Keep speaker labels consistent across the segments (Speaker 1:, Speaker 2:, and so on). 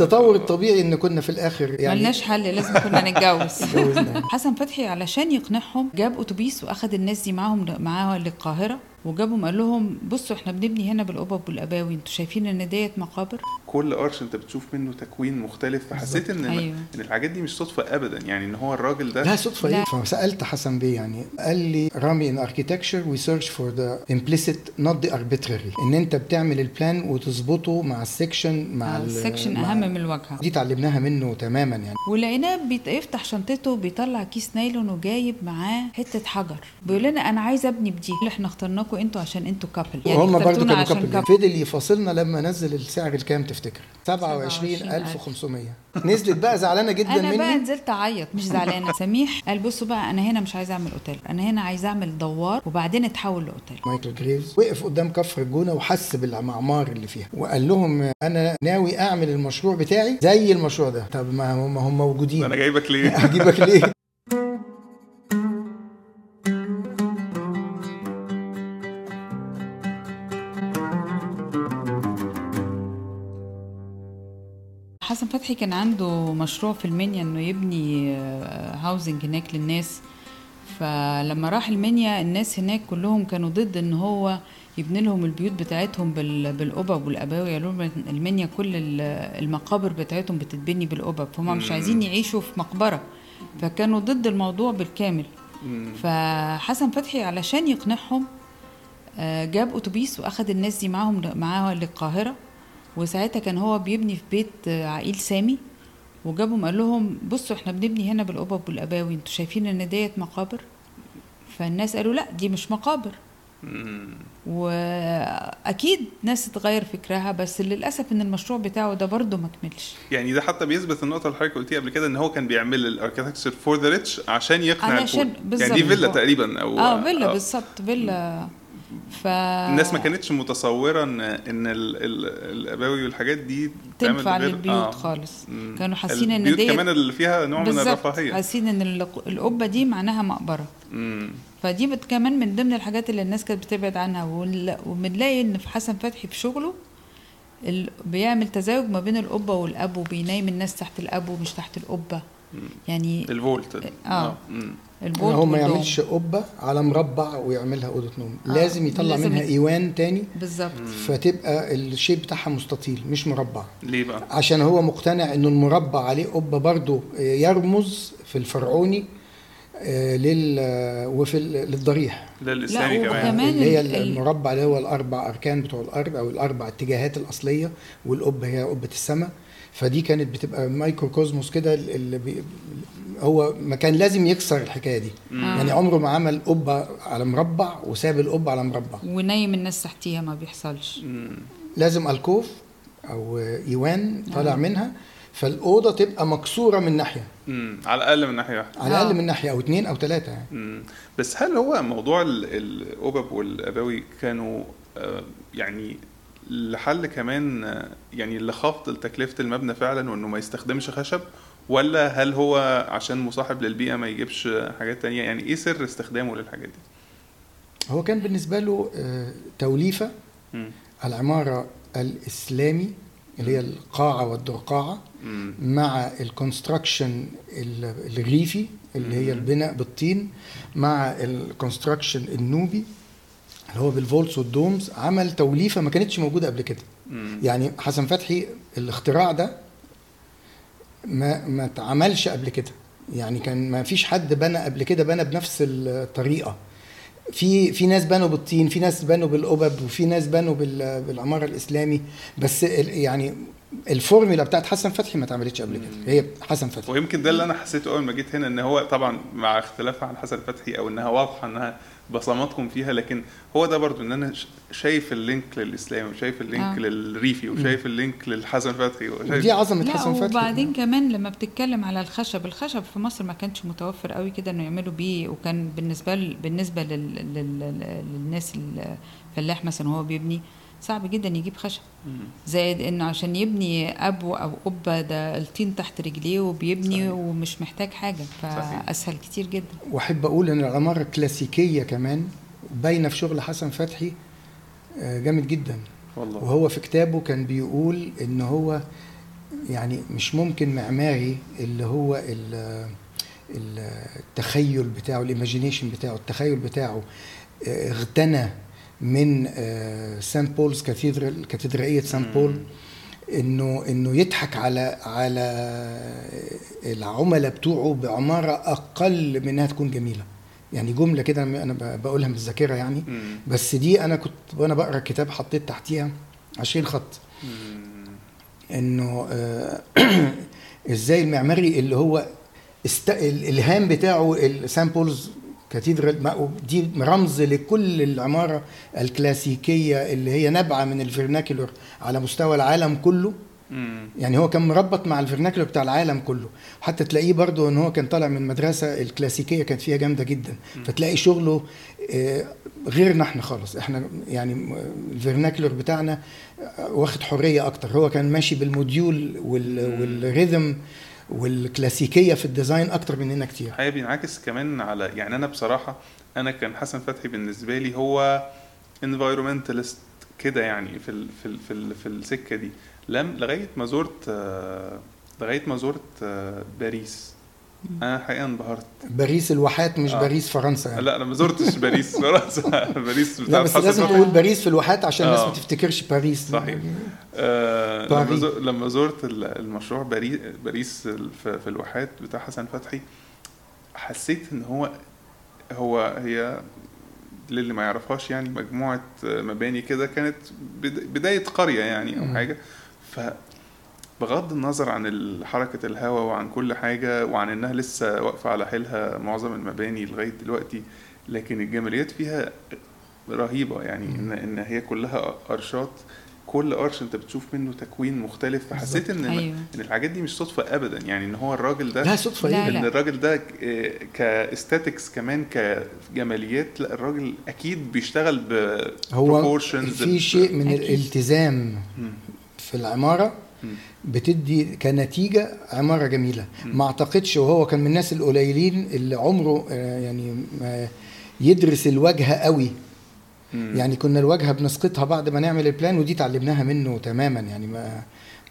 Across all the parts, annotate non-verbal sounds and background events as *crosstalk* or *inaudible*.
Speaker 1: التطور الطبيعي إن كنا في الآخر يعني
Speaker 2: ملناش حل لازم كنا نتجوز. *laughs* حسن فتحي علشان يقنعهم جاب أتوبيس وأخد الناس دي معاهم معاه للقاهرة وجابهم قال لهم بصوا إحنا بنبني هنا بالقبب والأباوي أنتوا شايفين إن ديت مقابر؟
Speaker 3: كل قرش انت بتشوف منه تكوين مختلف فحسيت إن
Speaker 2: أيوة.
Speaker 3: إن الحاجات دي مش صدفة ابدا يعني إن هو الراجل ده
Speaker 1: لا صدفة
Speaker 2: لا.
Speaker 1: إيه فسالت حسن بيه يعني قال لي رامي in architecture we search for the implicit not the arbitrary. إن أنت بتعمل ال plan وتظبطه مع ال section مع ال-
Speaker 2: ال section
Speaker 1: مع-
Speaker 2: أهم من الواجهة.
Speaker 1: دي اتعلمناها منه تماما يعني.
Speaker 2: ولقيناه بيت- يفتح شنطته بيطلع كيس نايلون وجايب معاه حتة حجر بيقول لنا أنا عايز أبني بدي. اللي إحنا اخترناكم أنتوا عشان أنتوا couple
Speaker 1: وهم برضه
Speaker 2: اخترتونا
Speaker 1: كانوا couple فضل يفاصلنا لما نزل السعر الكام تفتكر؟ 27500 نزلت بقى زعلانة جدا
Speaker 2: أنا بقى
Speaker 1: مني.
Speaker 2: نزلت أعيط مش زعلانة. سميح قال بصوا بقى أنا هنا مش عايزه أعمل أوتيل. أنا هنا عايزه أعمل دوار وبعدين أتحول لأوتيل.
Speaker 1: مايكل جريفز وقف قدام كفر الجونة وحس بالمعمار اللي فيها. وقال لهم أنا ناوي أعمل المشروع بتاعي زي المشروع ده. طب ما هم هم موجودين.
Speaker 3: أنا جايبك ليه؟ *laughs*
Speaker 1: هجيبك ليه؟ *laughs*
Speaker 2: حسن فتحي كان عنده مشروع في المنيا إنه يبني هاوزنج هناك للناس. فلما راح المنيا الناس هناك كلهم كانوا ضد إن هو يبني لهم البيوت بتاعتهم بال- بالقبب والاباوي قالوا لهم المنيا كل ال- المقابر بتاعتهم بتتبني بالقبب. فهم مش. عايزين يعيشوا في مقبرة. فكانوا ضد الموضوع بالكامل. فحسن فتحي علشان يقنعهم آه، جاب أتوبيس واخد الناس دي معاهم معاه للقاهرة. وساعتها كان هو بيبني في بيت آه، عقيل سامي وجابهم قال لهم بصوا إحنا بنبني هنا بالقبب والأباوي أنتوا شايفين إن ديت مقابر؟ فالناس قالوا لا دي مش مقابر. وأكيد ناس اتغير فكرها بس للأسف إن المشروع بتاعه ده برضه ما كملش.
Speaker 3: يعني ده حتى بيثبت النقطة اللي حضرتك قلتيها قبل كده إن هو كان بيعمل ال architecture for the rich عشان يقنع
Speaker 2: بالظبط.
Speaker 3: يعني دي فيلا تقريبا أو
Speaker 2: آه فيلا بالظبط فيلا ف
Speaker 3: الناس ما كانتش متصورة ان إن ال- ال- الاباوي والحاجات دي
Speaker 2: تنفع
Speaker 3: غير-
Speaker 2: للبيوت
Speaker 3: آه.
Speaker 2: خالص. كانوا حاسين
Speaker 3: إن
Speaker 2: ديت
Speaker 3: كمان اللي فيها نوع من الرفاهية.
Speaker 2: حاسين إن الق- القبة دي معناها
Speaker 3: مقبرة.
Speaker 2: فدي بت كمان من ضمن الحاجات اللي الناس كانت بتبعد عنها. وبنلاقي إن في حسن فتحي في شغله ال... بيعمل تزاوج ما بين القبة والأب وبينايم الناس تحت الأب ومش تحت القبة. يعني
Speaker 3: الفولت.
Speaker 2: آه.
Speaker 3: ال
Speaker 2: vault
Speaker 1: هو ما. يعملش قبة على مربع ويعملها أوضة نوم.
Speaker 2: آه،
Speaker 1: لازم يطلع
Speaker 2: لازم
Speaker 1: منها
Speaker 2: ي-
Speaker 1: إيوان تاني.
Speaker 2: بالظبط.
Speaker 1: فتبقى ال shape بتاعها مستطيل مش مربع.
Speaker 3: ليه بقى؟
Speaker 1: عشان هو مقتنع إنه المربع عليه قبة برضه يرمز في الفرعوني آه، لل وفي ال- للضريح.
Speaker 2: لا،
Speaker 3: كمان.
Speaker 2: وكمان
Speaker 1: اللي هي
Speaker 2: ال- ال-
Speaker 1: المربع اللي هو الأربع أركان بتوع الأرض أو الأربع اتجاهات الأصلية والقبة هي قبة السماء. فدي كانت بتبقى microcosmos كده اللي بي هو ما كان لازم يكسر الحكاية دي
Speaker 3: مم.
Speaker 1: يعني عمره ما عمل قبة على مربع وساب القبة على مربع
Speaker 2: ونايم الناس تحتيها ما بيحصلش
Speaker 3: مم.
Speaker 1: لازم الكوف أو إيوان طالع منها فالأوضة تبقى مكسورة من ناحية
Speaker 3: مم. على الأقل من ناحية واحدة
Speaker 1: على
Speaker 2: آه.
Speaker 1: الاقل من ناحية أو اتنين أو ثلاثة يعني
Speaker 3: مم. بس هل هو موضوع ال- الأوبب والأباوي كانوا آه، يعني لحل كمان آه، يعني لخفض تكلفة المبنى فعلا وإنه ما يستخدمش خشب ولا هل هو عشان مصاحب للبيئة ما يجيبش حاجات تانية يعني إيه سر استخدامه للحاجات دي؟
Speaker 1: هو كان بالنسبة له آه،
Speaker 3: توليفة.
Speaker 1: العمارة الإسلامي اللي هي القاعة والدرقاعه. مع ال construction الريفي اللي هي. البناء بالطين مع ال construction النوبي اللي هو بال vaults وال domes عمل توليفة ما كانتش موجودة قبل كده. يعني حسن فتحي الاختراع ده ما ما اتعملش قبل كده. يعني كان ما فيش حد بنى قبل كده بنى بنفس الطريقة. في في ناس بنوا بالطين في ناس بنوا بالقبب وفي ناس بنوا بال- بالعمارة الإسلامي. بس يعني الفورمولا بتاعت حسن فتحي ما اتعملتش قبل كده. هي حسن فتحي.
Speaker 3: ويمكن ده اللي أنا حسيته أول ما جيت هنا إن هو طبعا مع اختلافها عن حسن فتحي أو إنها واضحة إنها بصماتهم فيها لكن هو ده برضو إن أنا ش- شايف ال link للإسلام وشايف ال link
Speaker 2: آه.
Speaker 3: للريفي وشايف ال link للحسن فتحي وشايف
Speaker 1: ودي عظمة
Speaker 2: لا
Speaker 1: حسن فتحي.
Speaker 2: وبعدين كمان لما بتتكلم على الخشب الخشب في مصر ما كانش متوفر قوي كده إنه يعملوا بيه وكان بالنسبة ل... بالنسبة لل... لل... للناس الفلاح مثلا وهو بيبني صعب جدا يجيب خشب. زائد إنه عشان يبني قبو أو قبة ده الطين تحت رجليه وبيبني
Speaker 3: صحيح.
Speaker 2: ومش محتاج
Speaker 3: حاجة.
Speaker 2: فأسهل كتير جدا
Speaker 1: وأحب أقول إن العماره الكلاسيكية كمان باينة في شغل حسن فتحي آه، جامد جدا
Speaker 3: والله
Speaker 1: وهو في كتابه كان بيقول إن هو يعني مش ممكن معماري اللي هو ال- ال- التخيل بتاعه ال imagination بتاعه التخيل بتاعه آه، اغتنى من Saint Paul's Cathedral كاتدرائيه سان بول انه إنه يضحك على على العملاء بتوعه بعمارة أقل من انها تكون جميلة يعني جملة كده أنا بقولها من الذاكره يعني. بس دي أنا كنت وأنا بقرأ الكتاب حطيت تحتيها 20 خط. إنه آه، *clears throat* إزاي المعماري اللي هو است... الإلهام بتاعه ال Saint Paul's Cathedral ما- دي رمز لكل العمارة الكلاسيكية اللي هي نابعة من ال vernacular على مستوى العالم كله. يعني هو كان مربط مع ال vernacular بتاع العالم كله. حتى تلاقيه برضه إن هو كان طالع من مدرسة الكلاسيكية كانت فيها جامدة جدا. فتلاقي شغله آه، غيرنا إحنا خالص. إحنا يعني ال vernacular بتاعنا واخد حرية أكتر. هو كان ماشي بال module وال- وال rhythm والكلاسيكية في ال design أكتر مننا كتير.
Speaker 3: الحقيقة بينعكس كمان على يعني أنا بصراحة أنا كان حسن فتحي بالنسبة لي هو environmentalist كده يعني في ال في ال في, ال في السكة دي. لم لغاية ما زرت لغاية ما زرت باريس. أنا الحقيقة انبهرت
Speaker 1: باريس الواحات مش
Speaker 3: آه.
Speaker 1: باريس فرنسا يعني.
Speaker 3: لا أنا ما زرتش باريس فرنسا *laughs* باريس
Speaker 1: لا
Speaker 3: بتاعت
Speaker 1: بس
Speaker 3: حسن
Speaker 1: لازم
Speaker 3: فتحي.
Speaker 1: تقول باريس في الواحات عشان الناس
Speaker 3: آه.
Speaker 1: ما تفتكرش باريس
Speaker 3: صحيح. آه، لما
Speaker 1: باريس.
Speaker 3: لما زرت ال- المشروع باريس باريس في الواحات بتاع حسن فتحي حسيت إن هو هو هي للي ما يعرفهاش يعني مجموعة مباني كده كانت بد- بداية قرية يعني أو
Speaker 1: مم.
Speaker 3: حاجة ف بغض النظر عن حركة الهواء وعن كل حاجة وعن إنها لسه واقفة على حيلها معظم المباني لغاية دلوقتي لكن الجماليات فيها رهيبة يعني إن إن هي كلها أرشات كل قرش أنت بتشوف منه تكوين مختلف فحسيت ان
Speaker 2: أيوة.
Speaker 3: إن الحاجات دي مش صدفة ابدا يعني إن هو الراجل ده
Speaker 1: لا صدفة
Speaker 2: لا،
Speaker 3: إن
Speaker 2: لا.
Speaker 3: الراجل ده كاستاتكس كمان كجماليات لا الراجل أكيد بيشتغل ب
Speaker 1: هو في شيء من
Speaker 2: أكيد.
Speaker 1: الالتزام. في
Speaker 3: العمارة.
Speaker 1: بتدي كنتيجة عمارة جميلة. ما اعتقدش وهو كان من الناس القليلين اللي عمره آه، يعني ما يدرس الواجهة قوي. يعني كنا الواجهة بنسقطها بعد ما نعمل البلان ودي اتعلمناها منه تماما. يعني ما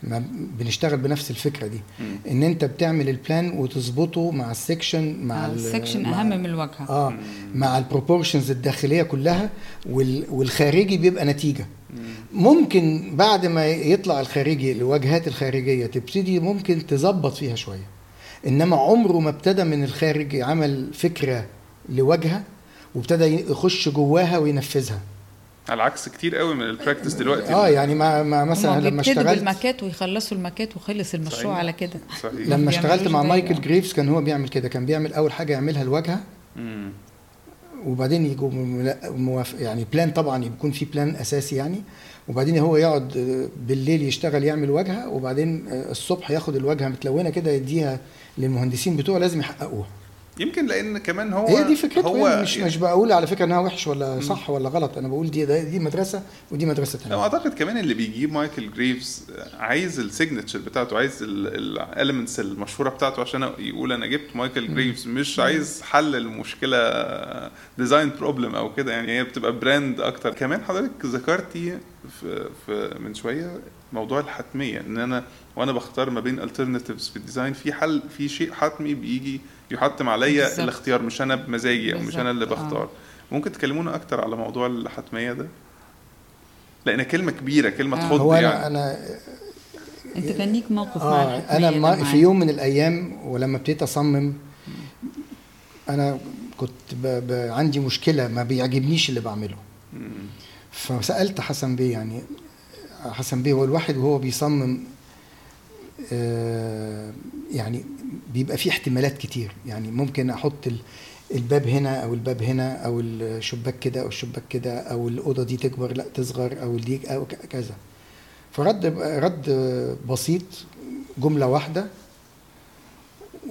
Speaker 1: ما بنشتغل بنفس الفكرة دي.
Speaker 3: مم.
Speaker 1: إن أنت بتعمل ال plan وتظبطه مع ال section مع ال-
Speaker 2: ال section
Speaker 1: مع-
Speaker 2: أهم من الواجهة.
Speaker 1: آه مع ال proportions الداخلية كلها وال- والخارجي بيبقى نتيجة. ممكن بعد ما يطلع الخارجي الواجهات الخارجية تبتدي ممكن تظبط فيها شوية. إنما عمره ما ابتدى من الخارج عمل فكرة لواجهة وابتدى يخش جواها وينفذها.
Speaker 3: على عكس كتير قوي من ال practice دلوقتي.
Speaker 1: آه يعني مع, مع مثلا لما اشتغلت
Speaker 2: بالماكيت ويخلصوا الماكيت وخلص المشروع
Speaker 3: صحيح.
Speaker 2: على كده.
Speaker 3: صحيح.
Speaker 1: لما اشتغلت مع مايكل جريفز كان هو بيعمل كده كان بيعمل أول حاجة يعملها
Speaker 3: الواجهة.
Speaker 1: وبعدين يجوا يعني plan طبعا يكون في plan أساسي يعني. وبعدين هو يقعد آه، بالليل يشتغل يعمل واجهة وبعدين آه، الصبح ياخد الواجهة متلونة كده يديها للمهندسين بتوعه لازم يحققوها.
Speaker 3: يمكن لأن كمان هو
Speaker 1: هي دي فكرته
Speaker 3: هو
Speaker 1: يعني مش مش بقول على فكرة إنها وحش ولا صح ولا غلط أنا بقول دي دي مدرسة ودي
Speaker 3: مدرسة
Speaker 1: ثانية
Speaker 3: أعتقد كمان اللي بيجيب مايكل جريفز عايز ال signature بتاعته عايز ال elements المشهورة بتاعته عشان يقول أنا جبت مايكل جريفز مش عايز حل المشكلة design problem أو كده يعني هي بتبقى brand أكتر. كمان حضرتك ذكرتي في, في من شوية موضوع الحتمية إن أنا وأنا بختار ما بين alternatives في ال design في حل في شيء حتمي بيجي يحتم عليا
Speaker 2: بالظبط.
Speaker 3: الاختيار مش أنا بمزاجي أو مش أنا اللي
Speaker 2: آه.
Speaker 3: بختار ممكن تكلمونا أكتر على موضوع الحتمية ده لأن كلمة كبيرة كلمة
Speaker 2: آه.
Speaker 3: تخض
Speaker 1: هو أنا
Speaker 3: يعني
Speaker 1: أنا
Speaker 2: أنت كان ليك موقف مع
Speaker 1: آه
Speaker 2: الحتمية أنا
Speaker 1: ما. في يوم من الأيام ولما ابتديت أصمم أنا كنت ب ب عندي مشكلة ما بيعجبنيش اللي بعمله
Speaker 3: مم.
Speaker 1: فسألت حسن بيه يعني حسن بيه هو الواحد وهو بيصمم آه، يعني بيبقى فيه احتمالات كتير. يعني ممكن أحط ال- الباب هنا أو الباب هنا أو الشباك كده أو الشباك كده أو الأوضة دي تكبر لأ تصغر أو دي أو كذا. فرد رد بسيط جملة واحدة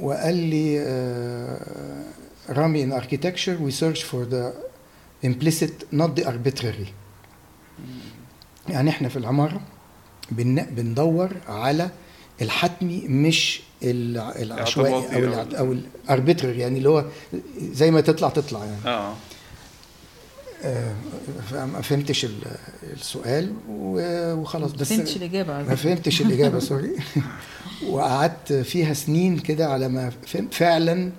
Speaker 1: وقال لي آه، رامي in architecture we search for the implicit not the arbitrary. يعني إحنا في العمارة بن بندور على الحتمي مش الع- العشوائي
Speaker 3: أو
Speaker 1: أو ال arbitrary يعني اللي هو زي ما تطلع تطلع يعني.
Speaker 3: آه.
Speaker 1: آه، فما فهمتش ال- السؤال وخلاص بس
Speaker 2: فهمتش الإجابة
Speaker 1: ما. فهمتش الإجابة sorry *laughs* *laughs* وقعدت فيها سنين كده على ما فهم فعلا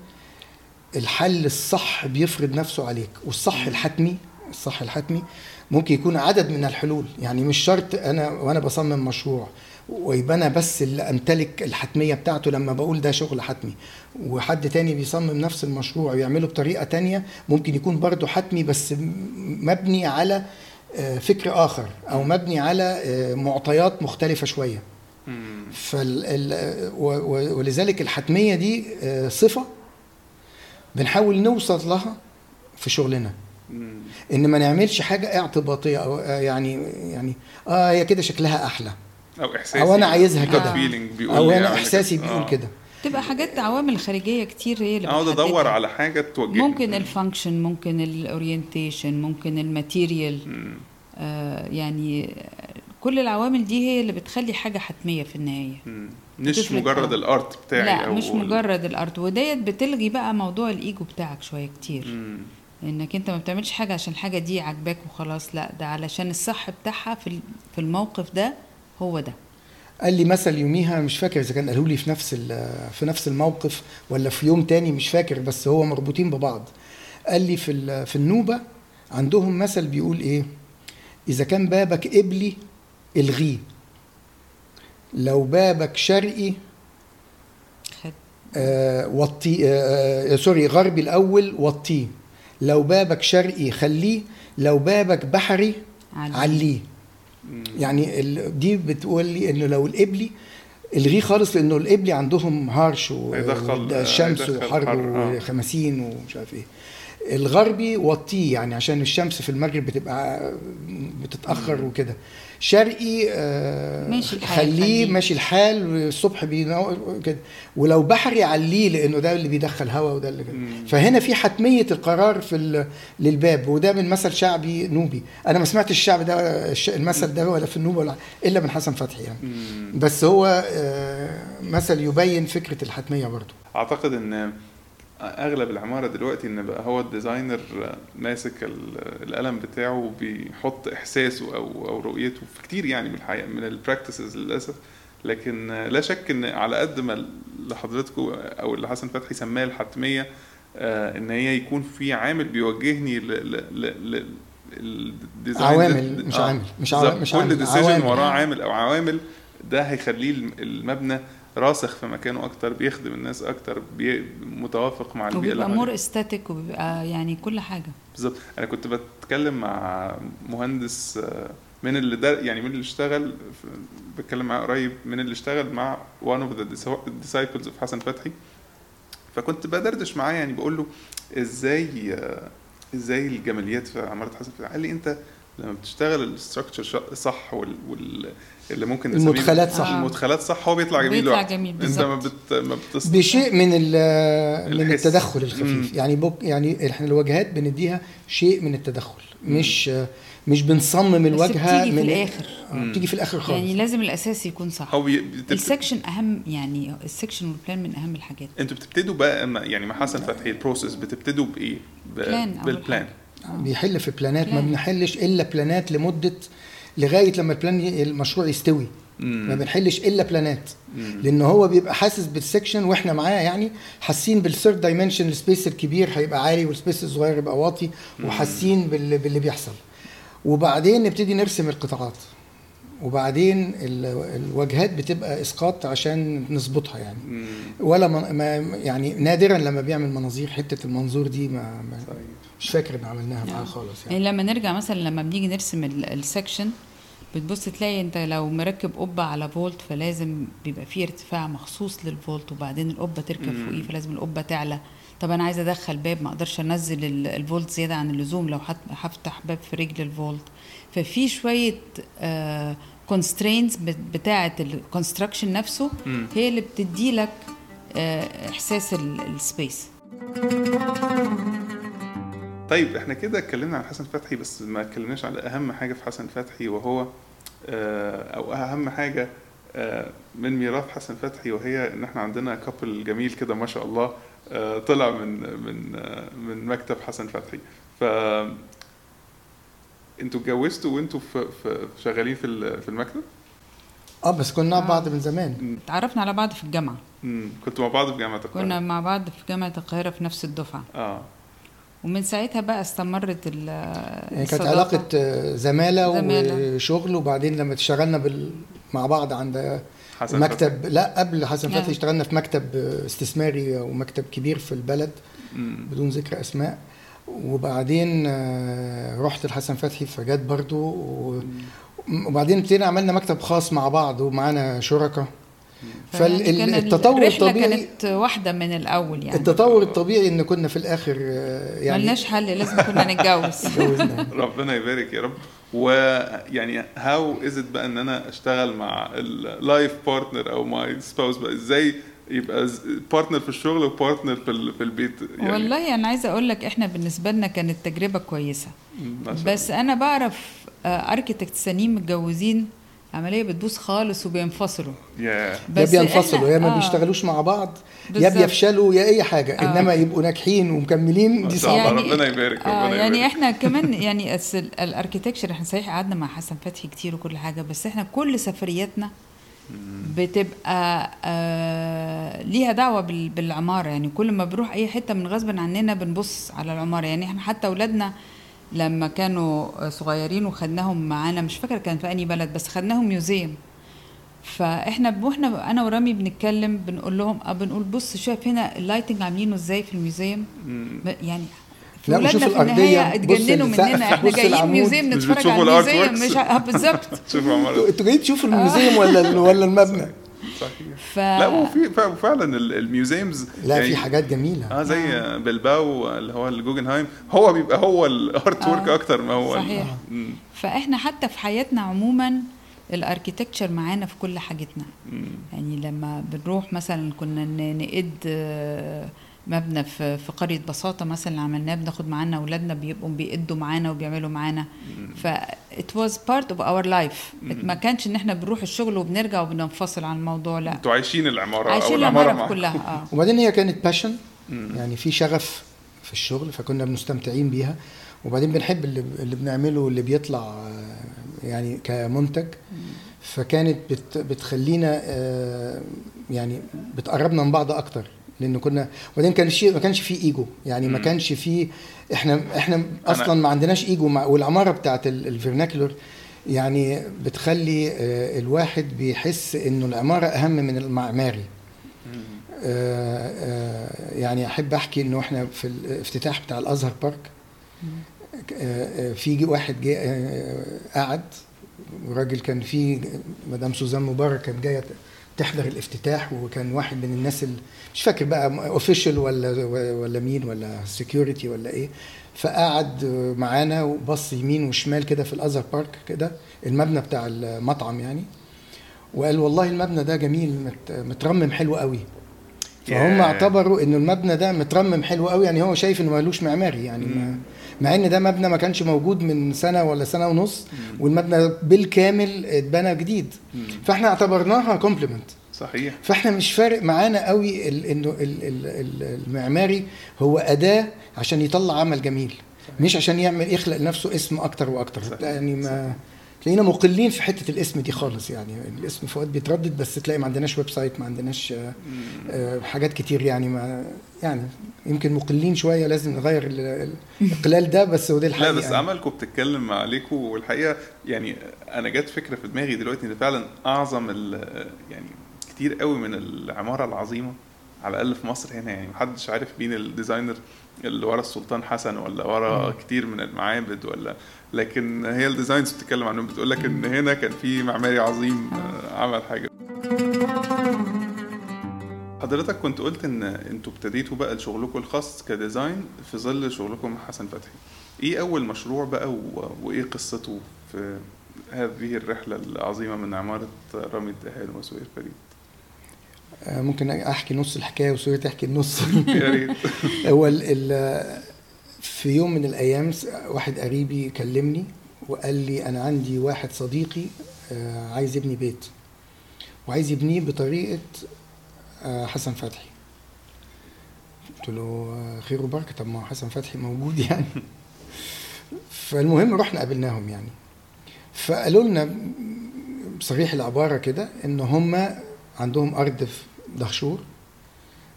Speaker 1: الحل الصح بيفرض نفسه عليك والصح الحتمي الصح الحتمي ممكن يكون عدد من الحلول. يعني مش شرط أنا وأنا بصمم مشروع. ويبقى أنا بس اللي أمتلك الحتمية بتاعته لما بقول ده شغل حتمي وحد تاني بيصمم نفس المشروع ويعمله بطريقة تانية ممكن يكون برضه حتمي بس مبني على آه، فكر آخر أو مبني على آه، معطيات مختلفة
Speaker 3: شوية.
Speaker 1: فال ولذلك الحتمية دي آه، صفة بنحاول نوصل لها في شغلنا. إن ما نعملش حاجة اعتباطية أو يعني يعني آه هي كده شكلها أحلى
Speaker 3: أو احساسي
Speaker 1: أو أنا عايزها
Speaker 2: كده.
Speaker 1: أو
Speaker 3: أنا
Speaker 1: احساسي
Speaker 3: كده.
Speaker 1: بيقول
Speaker 3: آه.
Speaker 1: كده
Speaker 2: تبقى حاجات عوامل خارجية كتير هي اللي أقعد.
Speaker 3: أدور على حاجة توجهني
Speaker 2: ممكن ال function ممكن ال orientation ممكن ال
Speaker 3: material.
Speaker 2: آه يعني كل العوامل دي هي اللي بتخلي حاجة حتمية في النهاية
Speaker 3: مم. مش مجرد
Speaker 2: آه.
Speaker 3: ال art بتاعي
Speaker 2: لا
Speaker 3: أو
Speaker 2: مش مجرد ال art وديت بتلغي بقى موضوع الايجو بتاعك شوية كتير
Speaker 3: مم.
Speaker 2: إنك أنت ما بتعملش حاجة عشان الحاجة دي عاجباك وخلاص لا ده علشان الصح بتاعها في ال- في الموقف ده هو ده.
Speaker 1: قال لي مثل يوميها مش فاكر إذا كان قالوا لي في نفس ال- في نفس الموقف ولا في يوم تاني مش فاكر بس هو مربوطين ببعض. قال لي في ال- في النوبة عندهم مثل بيقول إيه؟ إذا كان بابك قبلي إلغيه. لو بابك شرقي آه وطي آه آه سوري غربي الأول وطيه. لو بابك شرقي خليه. لو بابك بحري
Speaker 2: علي.
Speaker 1: عليه.
Speaker 3: مم.
Speaker 1: يعني دي بتقول لي إنه لو القبلي الغيه خالص لإنه القبلي عندهم
Speaker 3: harsh
Speaker 1: والشمس
Speaker 3: هيدخل
Speaker 1: وحر
Speaker 3: حر، آه.
Speaker 1: وخمسين ومش عارف إيه. الغربي وطيه يعني عشان الشمس في المغرب بتبقى بتتأخر وكده. شرقي آه
Speaker 2: ماشي الحال،
Speaker 1: خليه. ماشي الحال الصبح بينور كده ولو بحري عليه لأنه ده اللي بيدخل هواء وده اللي كده. فهنا في حتمية القرار في ال- للباب وده من مثل شعبي نوبي أنا ما سمعتش الشعب ده الش- المثل ده ولا في النوبة ولا إلا من حسن فتحي يعني
Speaker 3: مم.
Speaker 1: بس هو آه، مثل يبين فكرة الحتمية برضو
Speaker 3: أعتقد إن أغلب العمارة دلوقتي إن بقى هو الديزاينر ماسك ال- القلم بتاعه بيحط إحساسه أو أو رؤيته في كتير يعني من الحقيقة من ال practices للأسف لكن لا شك إن على قد ما اللي حضرتكم أو اللي حسن فتحي سماه الحتمية آه، إن هي يكون في عامل بيوجهني ل ل ل ل ال
Speaker 1: design
Speaker 3: عوامل،
Speaker 1: مش
Speaker 3: آه،
Speaker 1: عامل، مش
Speaker 3: بالظبط.
Speaker 1: عامل- مش
Speaker 3: كل
Speaker 1: decision.
Speaker 3: وراه عامل أو عوامل ده هيخليه الم- المبنى راسخ في مكانه أكتر بيخدم الناس أكتر بي متوافق مع البيئة اللي
Speaker 2: وبيبقى. more استاتيك وبيبقى يعني كل حاجة.
Speaker 3: بالظبط. أنا كنت بتكلم مع مهندس آه، من اللي ده يعني من اللي اشتغل في- بتكلم معاه قريب من اللي اشتغل مع one of the disciples of حسن فتحي فكنت بدردش معاه يعني بقول له إزاي آه، إزاي الجماليات في عمارة حسن فتحي؟ قال لي أنت لما بتشتغل الستراكشر صح وال, وال اللي ممكن
Speaker 1: المدخلات صح.
Speaker 3: المدخلات صح هو بيطلع جميل
Speaker 2: بيطلع. جميل،
Speaker 3: أنت ما
Speaker 2: بالظبط.
Speaker 3: بت ما بتص...
Speaker 1: بشيء من ال- من. التدخل
Speaker 3: مم.
Speaker 1: الخفيف يعني بك يعني إحنا الواجهات بنديها شيء من التدخل مش مش بنصمم
Speaker 2: بس
Speaker 1: الواجهة
Speaker 2: بتيجي في
Speaker 1: من
Speaker 2: الآخر.
Speaker 1: آه، بتيجي في الآخر خالص
Speaker 2: يعني لازم الأساس يكون صح
Speaker 3: هو. بتبت...
Speaker 2: ال section أهم يعني ال section وال plan من أهم الحاجات
Speaker 3: أنتوا بتبتدوا بقى ما- يعني مع حسن فتحي ال process بتبتدوا بإيه؟ ب...
Speaker 2: بلان
Speaker 3: بالبلان
Speaker 1: بيحل في plan ات
Speaker 2: ما.
Speaker 1: بنحلش إلا plan ات لمدة لغاية لما ال plan المشروع يستوي ما بنحلش إلا plan
Speaker 3: ات.
Speaker 1: لأن هو بيبقى حاسس بال section وإحنا معاه يعني حاسين بال third dimension ال space الكبير هيبقى عالي وال space الصغير يبقى واطي وحاسين بال- باللي بيحصل وبعدين نبتدي نرسم القطاعات وبعدين ال- الواجهات بتبقى إسقاط عشان نظبطها يعني
Speaker 3: مم.
Speaker 1: ولا من ما يعني نادرا لما بيعمل مناظير حتة المنظور دي ما, ما
Speaker 3: صحيح.
Speaker 1: مش فاكر إن عملناها معاه
Speaker 2: نعم.
Speaker 1: خالص
Speaker 2: يعني
Speaker 1: يعني
Speaker 2: لما نرجع مثلا لما بنيجي نرسم ال- section بتبص تلاقي انت لو مركب قبة على vault فلازم بيبقى فيه ارتفاع مخصوص لل vault وبعدين القبة تركب. فوقيه فلازم القبة تعلى طب أنا عايزة أدخل باب ما أقدرش أنزل ال- vault زيادة عن اللزوم لو هفتح باب في رجل ال vault ففي شوية constraints بتاعة ال construction
Speaker 3: نفسه.
Speaker 2: هي اللي بتدي لك إحساس ال space
Speaker 3: طيب إحنا كده اتكلمنا عن حسن فتحي بس ما اتكلمناش على أهم حاجة في حسن فتحي وهو آه، أو أهم حاجة آه، من ميراث حسن فتحي وهي إن إحنا عندنا كابل جميل كده ما شاء الله آه، طلع من من من مكتب حسن فتحي. ف أنتوا اتجوزتوا وانتوا في شغالين في ال- في المكتب؟
Speaker 1: آه بس كنا مع. بعض من زمان.
Speaker 2: اتعرفنا على بعض في الجامعة.
Speaker 3: مم. كنتوا مع بعض في جامعة القاهرة؟
Speaker 2: كنا مع بعض في جامعة القاهرة في نفس الدفعة.
Speaker 3: آه.
Speaker 2: ومن ساعتها بقى استمرت ال
Speaker 1: يعني كانت. علاقة آه، زمالة
Speaker 2: زمالة.
Speaker 1: وشغل وبعدين لما اشتغلنا بال... مع بعض عند
Speaker 3: حسن
Speaker 1: مكتب لا قبل حسن
Speaker 2: آه.
Speaker 1: فتحي اشتغلنا في مكتب استثماري ومكتب كبير في البلد.
Speaker 3: مم.
Speaker 1: بدون ذكر أسماء وبعدين آه، رحت لحسن فتحي فجت برضو و- وبعدين ابتدينا عملنا مكتب خاص مع بعض ومعانا شركاء فالتطور الطبيعي
Speaker 2: كانت واحدة من الأول يعني.
Speaker 1: التطور الطبيعي إن كنا في الآخر آه، يعني
Speaker 2: ملناش حل لازم كنا نتجوز. *laughs*
Speaker 1: اتجوزنا.
Speaker 3: ربنا يبارك يا رب. ويعني how is it بقى إن أنا أشتغل مع ال life partner أو my spouse بقى؟ إزاي يبقى partner في الشغل و partner في ال- في البيت؟ يعني
Speaker 2: والله أنا عايزة أقول لك إحنا بالنسبة لنا كانت
Speaker 3: تجربة كويسة.
Speaker 2: بس أنا بعرف architects سنين متجوزين عملية بتبوظ خالص وبينفصلوا
Speaker 3: الله. يا
Speaker 1: يا
Speaker 2: بس
Speaker 1: بينفصلوا
Speaker 2: إحنا-
Speaker 1: يا ما
Speaker 2: آه.
Speaker 1: بيشتغلوش مع بعض يا
Speaker 2: بالظبط.
Speaker 1: بيفشلوا يا أي حاجة
Speaker 2: آه.
Speaker 1: إنما يبقوا ناجحين ومكملين دي صعبه
Speaker 3: الله ربنا يبارك
Speaker 2: آه
Speaker 3: ربنا
Speaker 2: يعني
Speaker 3: يبارك.
Speaker 2: إحنا *laughs* كمان يعني الأركيتكشر إحنا صحيح قعدنا مع حسن فتحي كتير وكل حاجة بس إحنا كل سفرياتنا بتبقى آه ليها دعوة بال- بالعمارة يعني كل ما بنروح أي حتة من غصب عننا بنبص على العمارة يعني إحنا حتى أولادنا لما كانوا صغيرين وخدناهم معانا مش فاكرة كان في أنهي بلد بس خدناهم museum فإحنا وإحنا أنا ورامي بنتكلم بنقول لهم آه بنقول بص شايف هنا ال lighting عاملينه إزاي في ال
Speaker 3: museum.
Speaker 2: ب- يعني
Speaker 1: لا،
Speaker 2: ولادنا في
Speaker 1: النهاية
Speaker 2: اتجننوا مننا
Speaker 1: إحنا
Speaker 2: جايين. museum
Speaker 3: مش
Speaker 2: نتفرج على
Speaker 3: ال
Speaker 2: museum
Speaker 3: works
Speaker 2: مش آه بالظبط. *laughs*
Speaker 1: أنتوا جايين تشوفوا ال museum ولا ولا المبنى؟
Speaker 3: صحيح
Speaker 2: ف
Speaker 3: لا وفي فعلا ال- museums
Speaker 1: لا
Speaker 3: يعني
Speaker 1: في حاجات جميلة
Speaker 3: آه زي بيلباو اللي هو الجوجنهايم هو بيبقى هو ال art *laughs*
Speaker 2: آه.
Speaker 3: work أكتر ما هو
Speaker 2: صحيح.
Speaker 3: مم.
Speaker 2: فإحنا حتى في حياتنا عموما ال architecture معانا في كل حاجتنا
Speaker 3: مم.
Speaker 2: يعني لما بنروح مثلا كنا نقعد آه، مبنى في في قرية بساطة مثلا اللي عملناه بناخد معانا أولادنا بيبقوا بيقعدوا معانا وبيعملوا معانا. ف it was part of our life. ما كانش إن إحنا بنروح الشغل وبنرجع وبننفصل عن الموضوع لا.
Speaker 3: أنتوا عايشين العمارة
Speaker 2: عايشين العمارة
Speaker 3: مع
Speaker 2: كلها آه. *laughs*
Speaker 1: وبعدين هي كانت
Speaker 3: passion.
Speaker 1: يعني في شغف في الشغل فكنا مستمتعين بيها. وبعدين بنحب اللي, اللي بنعمله واللي بيطلع آه، يعني كمنتج. فكانت بت بتخلينا آه، يعني بتقربنا من بعض أكتر. لأن كنا وبعدين كان شيء ما كانش فيه إيجو. يعني ما. كانش فيه إحنا إحنا أصلا ما عندناش إيجو. مع والعمارة بتاعت ال- vernacular يعني بتخلي آه، الواحد بيحس إنه العمارة أهم من المعماري. آه، آه، يعني أحب أحكي إنه إحنا في الافتتاح بتاع الأزهر بارك. في واحد جه قعد. راجل كان في مدام سوزان مبارك كانت جاية تحضر الافتتاح وكان واحد من الناس اللي مش فاكر بقى official ولا ولا مين ولا security ولا إيه فقعد معانا وبص يمين وشمال كده في الأزهر بارك كده المبنى بتاع المطعم يعني وقال والله المبنى ده جميل مت- مترمم حلو قوي فهم
Speaker 3: ياه.
Speaker 1: اعتبروا ان المبنى ده مترمم حلو قوي يعني هو شايف إنه مالوش معماري يعني ما. مع إن ده مبنى ما كانش موجود من سنة ولا سنة ونص والمبنى بالكامل اتبنى جديد. فإحنا اعتبرناها كومبلمنت
Speaker 3: صحيح.
Speaker 1: فإحنا مش فارق معانا قوي إنه ال- ال- ال- المعماري هو أداة عشان يطلع عمل جميل مش عشان يعمل يخلق لنفسه اسم أكتر وأكتر.
Speaker 3: صحيح.
Speaker 1: يعني ما تلاقينا مقلين في حتة الاسم دي خالص يعني الاسم فؤاد بيتردد بس تلاقي ما عندناش website ما عندناش آه، آه، حاجات كتير يعني ما يعني يمكن مقلين شوية لازم نغير ال- ال- الإقلال ده بس ودي
Speaker 3: لا
Speaker 1: الحقيقة
Speaker 3: بس
Speaker 1: يعني.
Speaker 3: عملكم بتتكلم عليكم والحقيقة يعني أنا جت فكرة في دماغي دلوقتي إن فعلا أعظم يعني كتير قوي من العمارة العظيمة على الأقل في مصر هنا يعني. محدش عارف مين ال designer اللي ورا السلطان حسن ولا ورا كتير من المعابد ولا. لكن هي ال designs بتتكلم عنهم. بتقول لك إن هنا كان في معماري عظيم عمل حاجة. حضرتك كنت قلت إن أنتوا ابتديتوا بقى شغلكم الخاص ك design في ظل شغلكم مع حسن فتحي. إيه أول مشروع بقى و... وإيه قصته في هذه الرحلة العظيمة من عمارة رامي الدهان وسوير فريد؟
Speaker 1: ممكن أحكي نص الحكاية وسوري تحكي النص. *laughs*
Speaker 3: يا ريت. *laughs*
Speaker 1: هو في يوم من الأيام واحد قريبي كلمني وقال لي أنا عندي واحد صديقي آه، عايز يبني بيت وعايز يبنيه بطريقة آه، حسن فتحي. قلت له آه، خير وبركة. طب ما حسن فتحي موجود *laughs* يعني. فالمهم رحنا قابلناهم يعني. فقالوا لنا بصريح العبارة كده إن هم عندهم أرض في دهشور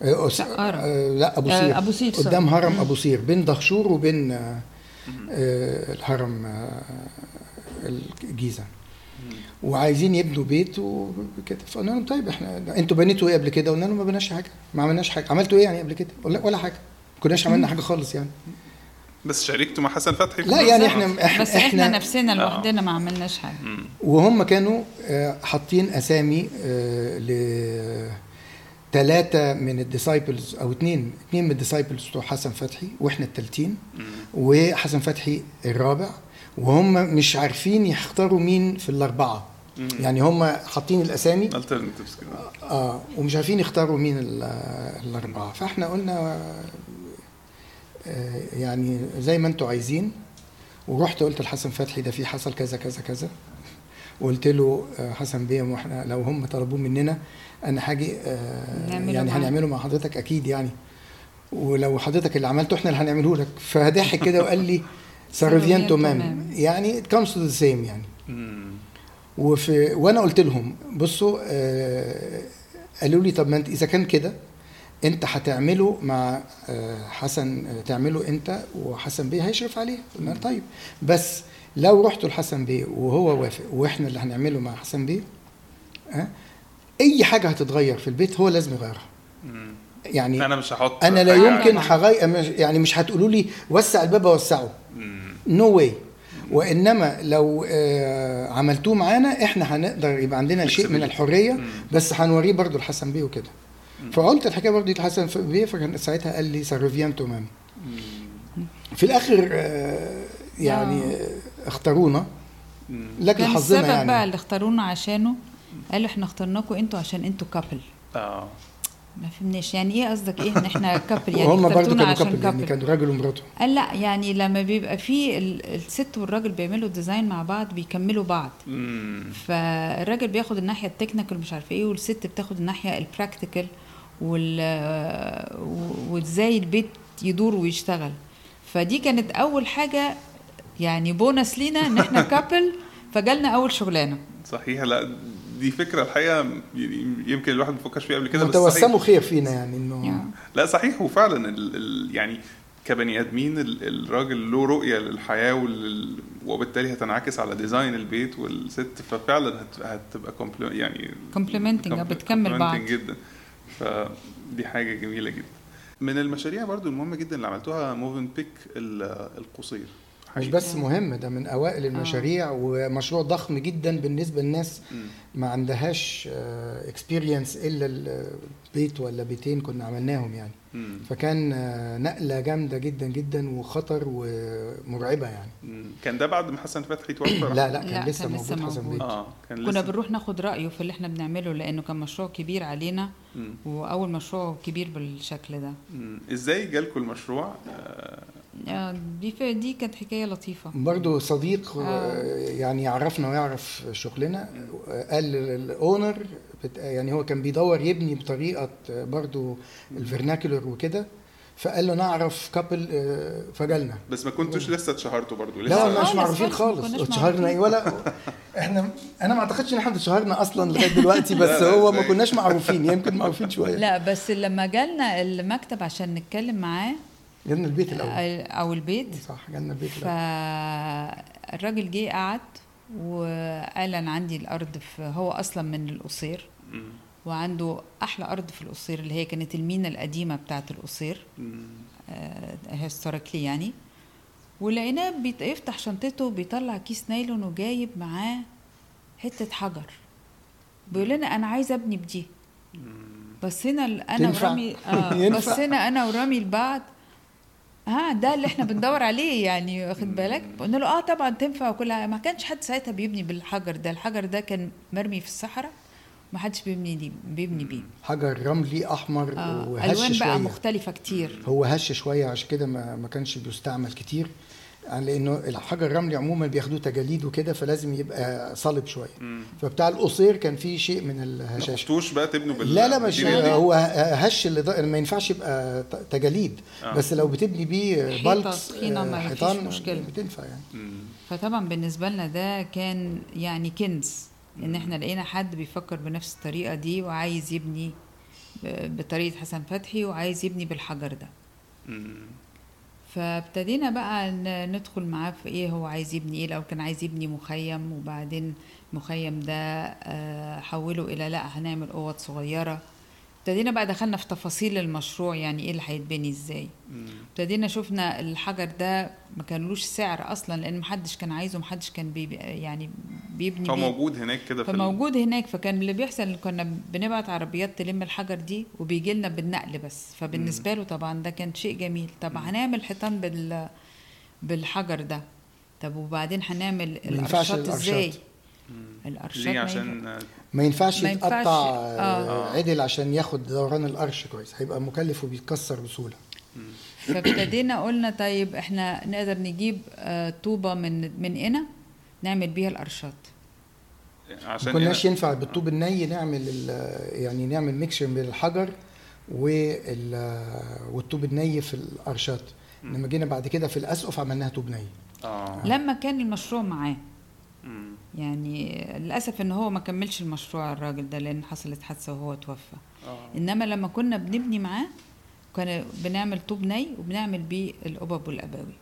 Speaker 1: آه،
Speaker 2: لا، هرم.
Speaker 1: آه، لا أبو
Speaker 2: آه،
Speaker 1: سير
Speaker 2: أبو سير،.
Speaker 1: قدام هرم. أبو سير بين دهشور وبين آه، آه، الهرم آه، الجيزة وعايزين يبنوا بيت وكده فقلنا لهم طيب إحنا أنتوا بنيتوا إيه قبل كده؟ قلنا لهم ما بناش حاجة ما عملناش حاجة عملتوا إيه يعني قبل كده؟ ولا ولا حاجة ما كناش عملنا حاجة خالص يعني
Speaker 3: بس شاركتوا مع حسن فتحي في
Speaker 1: لا؟ يعني إحنا إحنا
Speaker 2: بس إحنا
Speaker 1: إحنا
Speaker 2: نفسنا
Speaker 3: آه.
Speaker 2: لوحدنا ما عملناش
Speaker 3: حاجة.
Speaker 1: وهم كانوا آه، حاطين أسامي ل ثلاثة من ال disciples أو اثنين اثنين من ال disciples بتوع حسن فتحي وإحنا الثالثين
Speaker 3: مم.
Speaker 1: وحسن فتحي الرابع وهم مش عارفين يختاروا مين في الأربعة.
Speaker 3: مم.
Speaker 1: يعني هم حاطين
Speaker 3: alternatives كده
Speaker 1: آه ومش عارفين يختاروا مين ال- الأربعة. فإحنا قلنا آه، يعني زي ما أنتوا عايزين. ورحت قلت لحسن فتحي ده في حصل كذا كذا كذا. وقلت له آه، حسن بيه وإحنا لو هم طلبوه مننا أنا هاجي آه،
Speaker 2: نعمله
Speaker 1: يعني. هنعمله مع حضرتك أكيد يعني ولو حضرتك اللي عملته إحنا اللي هنعمله لك فضحك كده وقال لي *laughs* سارفيانتو مام
Speaker 2: مام.
Speaker 1: يعني it comes to the same يعني. وفي وأنا قلت لهم بصوا آه قالوا لي طب ما أنت إذا كان كده أنت هتعمله مع آه حسن آه، تعمله أنت وحسن بيه هيشرف عليه قلنا طيب بس لو رحتوا لحسن بيه وهو وافق وإحنا اللي هنعمله مع حسن بيه آه أي حاجة هتتغير في البيت هو لازم يغيرها. يعني
Speaker 3: أنا مش هحط
Speaker 1: أنا لا يمكن هغير يعني مش هتقولوا لي وسع الباب
Speaker 3: أوسعه.
Speaker 1: no way وإنما لو آه، عملتوه معانا إحنا هنقدر يبقى عندنا شيء من.
Speaker 3: الحرية.
Speaker 1: بس هنوريه برضو لحسن بيه وكده فقلت الحكاية برضو دي لحسن بيه فكان ساعتها قال لي سيرفيانتو مام
Speaker 3: مم.
Speaker 1: في الآخر آه، يعني آه، اختارونا. لكن حظنا
Speaker 2: السبب بقى
Speaker 1: يعني
Speaker 2: اللي اختارونا عشانه قالوا إحنا اخترناكم أنتوا عشان أنتوا couple
Speaker 3: آه.
Speaker 2: ما فهمناش. يعني إيه قصدك؟ إيه ان إحنا couple يعني
Speaker 1: برضو
Speaker 2: اخترتونا
Speaker 1: كانوا
Speaker 2: عشان
Speaker 1: couple يعني
Speaker 2: couple
Speaker 1: كانوا راجل ومراته.
Speaker 2: قال لا يعني لما بيبقى في ال- الست والراجل بيعملوا design مع بعض بيكملوا بعض.
Speaker 3: مم.
Speaker 2: فالراجل بياخد الناحية ال technical مش عارفه إيه والست بتاخد الناحية ال practical وال وازاي البيت يدور ويشتغل. فدي كانت أول حاجة يعني بونس لينا إن إحنا *laughs* couple فجالنا أول شغلانة.
Speaker 3: صحيح. لا دي فكرة الحقيقة يعني يمكن الواحد ما فكرش فيها قبل كده بس
Speaker 1: وتوسموا
Speaker 3: صحيح
Speaker 1: خير فينا يعني
Speaker 2: إنه
Speaker 3: لا صحيح وفعلا ال ال يعني كبني آدمين ال- الراجل له رؤية للحياة ولل وبالتالي هتنعكس على design البيت والست ففعلا هت هتبقى complement- يعني
Speaker 2: Complementing،
Speaker 3: compl-
Speaker 2: بتكمل بعض.
Speaker 3: جدا. فدي حاجة جميلة جدا. من المشاريع برضو المهمة جدا اللي عملتوها موفن بيك القصير.
Speaker 1: مش بس مهم ده من أوائل المشاريع ومشروع ضخم جدا بالنسبة للناس. ما عندهاش اكسبيرينس إلا البيت ولا بيتين كنا عملناهم يعني.
Speaker 3: مم.
Speaker 1: فكان آه، نقلة جامدة جدا جدا وخطر ومرعبة يعني
Speaker 3: مم. كان ده بعد ما حسن فتحي توفى
Speaker 1: لا لا كان
Speaker 2: لا،
Speaker 1: لسه
Speaker 2: كان
Speaker 1: موجود
Speaker 2: لسه
Speaker 1: حسن
Speaker 2: موجود.
Speaker 1: بيه
Speaker 3: آه كان
Speaker 2: كنا
Speaker 3: لسه
Speaker 2: بنروح ناخد رأيه في اللي إحنا بنعمله لأنه كان مشروع كبير علينا
Speaker 3: مم.
Speaker 2: وأول مشروع كبير بالشكل ده
Speaker 3: مم. إزاي جالكم المشروع آه،
Speaker 2: آه، دي دي كانت حكاية لطيفة
Speaker 1: برضه صديق
Speaker 2: آه.
Speaker 1: آه، يعني يعرفنا ويعرف شغلنا آه، قال لل owner بت- يعني هو كان بيدور يبني بطريقة آه، برضه ال vernacular وكده فقال له نعرف couple فجالنا.
Speaker 3: بس ما كنتوش لسه اتشهرتوا برضو
Speaker 1: لا
Speaker 3: لسه.
Speaker 1: ما مش معروفين
Speaker 2: خالص،
Speaker 1: اتشهرنا إيه؟ ولا إحنا أنا ما أعتقدش إن إحنا اتشهرنا أصلا لغاية دلوقتي *laughs* بس
Speaker 3: لا، لا،
Speaker 1: هو ما؟ كناش معروفين يمكن معروفين شوية.
Speaker 2: لا بس لما جالنا المكتب عشان نتكلم معاه
Speaker 1: جالنا البيت الأول.
Speaker 2: أو البيت.
Speaker 1: صح جالنا البيت الأول.
Speaker 2: فالراجل جه قعد وقال أنا عندي الأرض في هو أصلا من القصير. وعنده أحلى أرض في القصير اللي هي كانت المينا القديمة بتاعه القصير. historically يعني ولقيناه بيت- يفتح شنطته بيطلع كيس نايلون وجايب معاه حتة حجر بيقول لنا أنا عايز أبني بدي بس هنا ال-
Speaker 1: أنا؟
Speaker 2: ورامي *laughs*
Speaker 1: ينفع؟
Speaker 2: بس هنا أنا ورامي لبعض آه ده اللي إحنا بندور عليه يعني واخد بالك؟ قلنا له آه طبعا تنفع وكل حاجة. ما كانش حد ساعتها بيبني بالحجر ده. الحجر ده كان مرمي في الصحراء ما حدش بيبني دي بيبني بيه.
Speaker 1: حجر رملي أحمر
Speaker 2: آه.
Speaker 1: وهش
Speaker 2: ألوان بقى
Speaker 1: شوية.
Speaker 2: مختلفة كتير.
Speaker 1: هو هش شوية عشان كده ما, ما كانش بيستعمل كتير. يعني لأنه الحجر الرملي عموما بياخدوه تجاليد وكده فلازم يبقى صلب شوية
Speaker 3: مم.
Speaker 1: فبتاع القصير كان فيه شيء من
Speaker 3: ما
Speaker 1: الهشاشه
Speaker 3: خفتوش بقى تبنوا بال
Speaker 1: لا لا مش
Speaker 3: دي؟
Speaker 1: هو هش اللي ض- ما ينفعش يبقى تجاليد
Speaker 3: آه.
Speaker 1: بس لو بتبني بيه
Speaker 2: ما
Speaker 1: آه،
Speaker 2: فيش
Speaker 1: حيطان
Speaker 2: مشكلة.
Speaker 1: بتنفع يعني
Speaker 3: مم.
Speaker 2: فطبعا بالنسبة لنا ده كان يعني كنز إن إحنا لقينا حد بيفكر بنفس الطريقة دي وعايز يبني ب- بطريقة حسن فتحي وعايز يبني بالحجر ده
Speaker 3: مم.
Speaker 2: فابتدينا بقى ندخل معاه في إيه هو عايز يبني إيه لو كان عايز يبني مخيم وبعدين المخيم ده آه، حوله إلى لأ هنعمل أوض صغيرة. ابتدينا بقى دخلنا في تفاصيل المشروع يعني إيه اللي هيتبني
Speaker 3: إزاي.
Speaker 2: ابتدينا شفنا الحجر ده ما كانلوش سعر أصلا لأن محدش كان عايزه محدش كان بي يعني بيبني
Speaker 3: هو
Speaker 2: بيه.
Speaker 3: موجود هناك كده
Speaker 2: فموجود هناك فكان اللي بيحصل إن كنا بنبعت عربيات تلم الحجر دي وبيجي لنا بالنقل بس. فبالنسبة له طبعا ده كان شيء جميل. طب هنعمل حيطان بال بالحجر ده. طب وبعدين هنعمل
Speaker 1: ما ينفعش الأرشات.
Speaker 3: إزاي؟
Speaker 2: الارشات
Speaker 3: ليه
Speaker 2: ما
Speaker 3: عشان آه،
Speaker 1: ما ينفعش
Speaker 2: ما ينفعش.
Speaker 1: يتقطع
Speaker 2: آه.
Speaker 1: آه. عدل عشان ياخد دوران القرش كويس. هيبقى مكلف وبيتكسر بسهولة.
Speaker 2: فابتدينا قلنا طيب إحنا نقدر نجيب آه، طوبة من من هنا نعمل بيها الارشات
Speaker 1: ما
Speaker 3: عشان
Speaker 1: كناش
Speaker 3: هنا-
Speaker 1: ينفع بالطوب الني نعمل ال- يعني نعمل mixture بين الحجر وال- والطوب الني في الارشات انما جينا بعد كده في الأسقف عملناها طوب ني.
Speaker 3: آه.
Speaker 2: لما كان المشروع معاه.
Speaker 3: مم.
Speaker 2: يعني للأسف إن هو ما كملش المشروع الراجل ده لأن حصلت حادثة وهو توفى
Speaker 3: آه.
Speaker 2: إنما لما كنا بنبني معاه كنا بنعمل طوب ني وبنعمل بيه القبب
Speaker 3: والأقبية.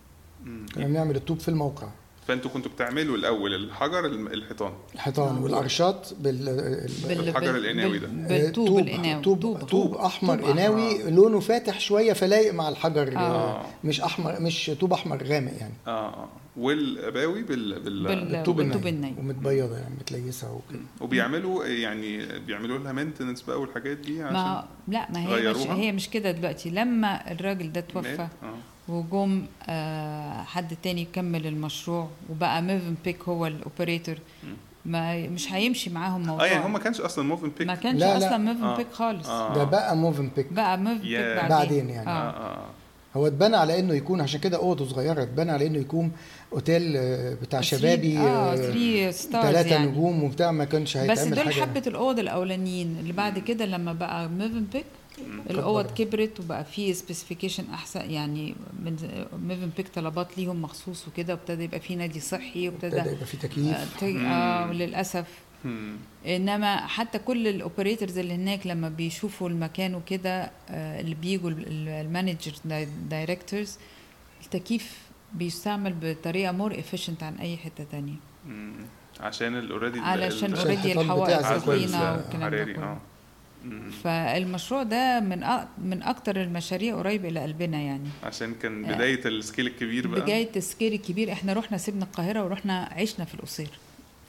Speaker 1: كنا بنعمل الطوب في الموقع.
Speaker 3: فانتوا كنتوا بتعملوا الأول الحجر الحيطان
Speaker 1: الحيطان
Speaker 2: آه.
Speaker 1: والأرشات بال
Speaker 2: بال-
Speaker 3: الحجر
Speaker 2: بال-
Speaker 3: القناوي
Speaker 2: بال-
Speaker 3: ده.
Speaker 2: بالطوب
Speaker 1: طوب
Speaker 2: القناوي
Speaker 1: طوب,
Speaker 2: طوب,
Speaker 1: طوب
Speaker 2: أحمر
Speaker 1: قناوي
Speaker 3: أحمر.
Speaker 1: لونه فاتح شوية فلايق مع الحجر
Speaker 2: آه.
Speaker 1: مش أحمر مش طوب أحمر غامق يعني
Speaker 3: آه آه والأباوي بال, بال...
Speaker 2: بال-
Speaker 1: الطوب
Speaker 2: بالطوب
Speaker 1: الني. ومتبيضة يعني متليسه وكده
Speaker 3: وبيعملوا يعني بيعملوا لها مينتنس بقى والحاجات دي عشان
Speaker 2: ما لا ما هي مش
Speaker 3: غيروها؟
Speaker 2: هي مش كده دلوقتي لما الراجل ده توفى
Speaker 3: آه
Speaker 2: وجم آه حد تاني يكمل المشروع وبقى موفنبيك هو ال operator ما مش هيمشي معاهم موضوع
Speaker 3: آه يعني هو ما كانش أصلا موفنبيك
Speaker 2: ما كانش
Speaker 1: لا، لا.
Speaker 2: أصلا موفن
Speaker 3: آه.
Speaker 2: بيك خالص
Speaker 3: آه.
Speaker 1: ده بقى موفنبيك
Speaker 2: بقى موفنبيك
Speaker 3: ياه.
Speaker 2: بعدين
Speaker 1: بعدين يعني.
Speaker 3: آه
Speaker 2: آه.
Speaker 3: آه
Speaker 1: هو اتبنى على إنه يكون عشان كده أوضة صغيرة اتبنى على إنه يكون أوتيل آه، بتاع شبابي
Speaker 2: آه 3 stars
Speaker 1: ثلاثة
Speaker 2: يعني
Speaker 1: نجوم وبتاع ما كانش
Speaker 2: بس
Speaker 1: هيتعمل
Speaker 2: دول
Speaker 1: حاجة
Speaker 2: حبة الاوض الأولانيين اللي بعد كده لما بقى موفنبيك الأوض
Speaker 1: كبر.
Speaker 2: كبرت وبقى في specification أحسن يعني من موفنبيك طلبات ليهم مخصوص وكده وابتدى يبقى في نادي صحي وابتدى
Speaker 1: ابتدى يبقى في
Speaker 2: آه،
Speaker 1: تكييف
Speaker 2: ت- آه للأسف
Speaker 3: مم.
Speaker 2: إنما حتى كل ال operators اللي هناك لما بيشوفوا المكان وكده آه، اللي بيجوا ال manager directors التكييف بيستعمل بطريقة more efficient عن أي حتة تانية
Speaker 3: مم. عشان
Speaker 2: ال
Speaker 1: already
Speaker 2: علشان
Speaker 1: already
Speaker 2: الحوائط
Speaker 1: سخينة.
Speaker 2: والكلام ده كله
Speaker 3: آه مم.
Speaker 2: فالمشروع ده من أ... من أكتر المشاريع قريب إلى قلبنا يعني.
Speaker 3: عشان كان بداية ال scale الكبير بقى.
Speaker 2: بداية ال scale الكبير إحنا رحنا سيبنا القاهرة ورحنا عشنا في القصير.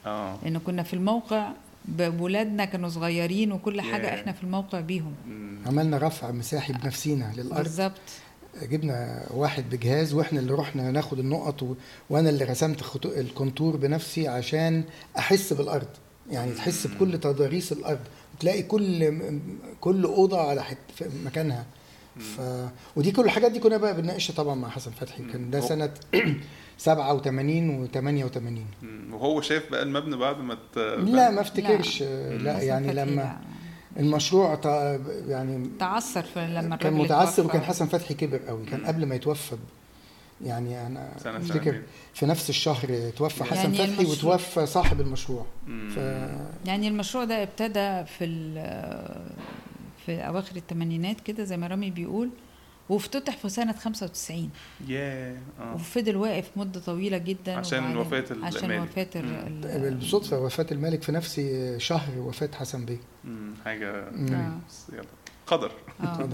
Speaker 3: آه.
Speaker 2: لأن كنا في الموقع بولادنا كانوا صغيرين وكل حاجة
Speaker 3: ياه.
Speaker 2: إحنا في الموقع بيهم.
Speaker 1: عملنا رفع مساحي بنفسينا للأرض.
Speaker 2: بالظبط.
Speaker 1: جبنا واحد بجهاز وإحنا اللي رحنا ناخد النقط و... وأنا اللي رسمت خطو... ال contour بنفسي عشان أحس بالأرض. يعني تحس بكل تضاريس الأرض. تلاقي كل كل أوضة على حت... في مكانها. ف... ودي كل الحاجات دي كنا بقى بنناقشها طبعا مع حسن فتحي. كان ده سنة *clears throat* 87 و88
Speaker 3: مم. وهو شاف بقى المبنى بعد ما ت...
Speaker 1: لا ما افتكرش. لا, لا يعني لما. المشروع ت... يعني
Speaker 2: تعثر لما
Speaker 1: كان متعثر. وكان حسن فتحي كبر قوي. كان قبل ما يتوفى يعني أنا
Speaker 3: سنة أفتكر.
Speaker 1: في نفس الشهر توفى حسن
Speaker 2: يعني
Speaker 1: فتحي
Speaker 2: المشروع-
Speaker 1: وتوفى صاحب المشروع
Speaker 3: مم.
Speaker 1: ف
Speaker 2: يعني المشروع ده ابتدى في ال- في أواخر الثمانينات كده زي ما رامي بيقول وافتتح في سنة 95
Speaker 3: ياه آه
Speaker 2: وفضل واقف مدة طويلة جدا
Speaker 3: عشان وفاة المالك.
Speaker 2: عشان ال-
Speaker 1: بالصدفة وفاة الملك في نفس شهر وفاة حسن بيه. حاجة.
Speaker 3: بس يلا قدر
Speaker 2: آه.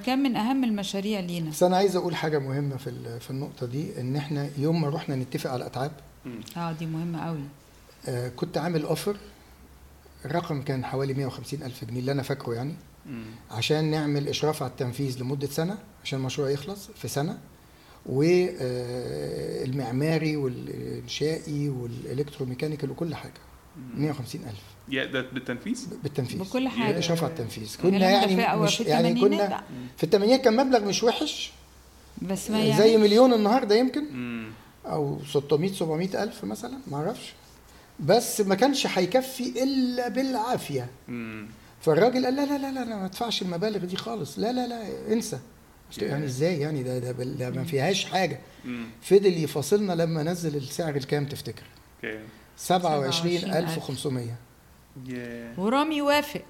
Speaker 2: فكان من أهم المشاريع لينا.
Speaker 1: بس أنا عايز أقول حاجة مهمة في ال- في النقطة دي إن إحنا يوم ما رحنا نتفق على
Speaker 3: الأتعاب.
Speaker 2: آه دي مهمة قوي
Speaker 1: آه، كنت عامل offer الرقم كان حوالي 150 ألف جنيه اللي أنا فاكره يعني
Speaker 3: مم.
Speaker 1: عشان نعمل إشراف على التنفيذ لمدة سنة عشان المشروع يخلص في سنة والمعماري والانشائي وال electromechanical وكل حاجة. 150
Speaker 3: ألف. ده بالتنفيذ؟
Speaker 1: بالتنفيذ.
Speaker 2: بكل حاجة.
Speaker 1: الاشراف على التنفيذ. كنا يعني مش
Speaker 2: في
Speaker 1: يعني كنا
Speaker 2: بقى.
Speaker 1: في الثمانينات كان مبلغ مش وحش.
Speaker 2: بس ما
Speaker 1: زي
Speaker 2: يعني
Speaker 1: مليون النهارده يمكن.
Speaker 3: مم.
Speaker 1: أو 600 700 ألف مثلا ما أعرفش. بس ما كانش هيكفي إلا بالعافية.
Speaker 3: مم.
Speaker 1: فالراجل قال لا لا لا لا أنا ما ادفعش المبالغ دي خالص. لا لا لا انسى. يعني إزاي يعني؟ ده ده, ده ما فيهاش حاجة.
Speaker 3: مم.
Speaker 1: فضل يفاصلنا لما نزل السعر الكام تفتكر؟
Speaker 3: okay
Speaker 1: 27500
Speaker 3: ياه
Speaker 2: ورامي وافق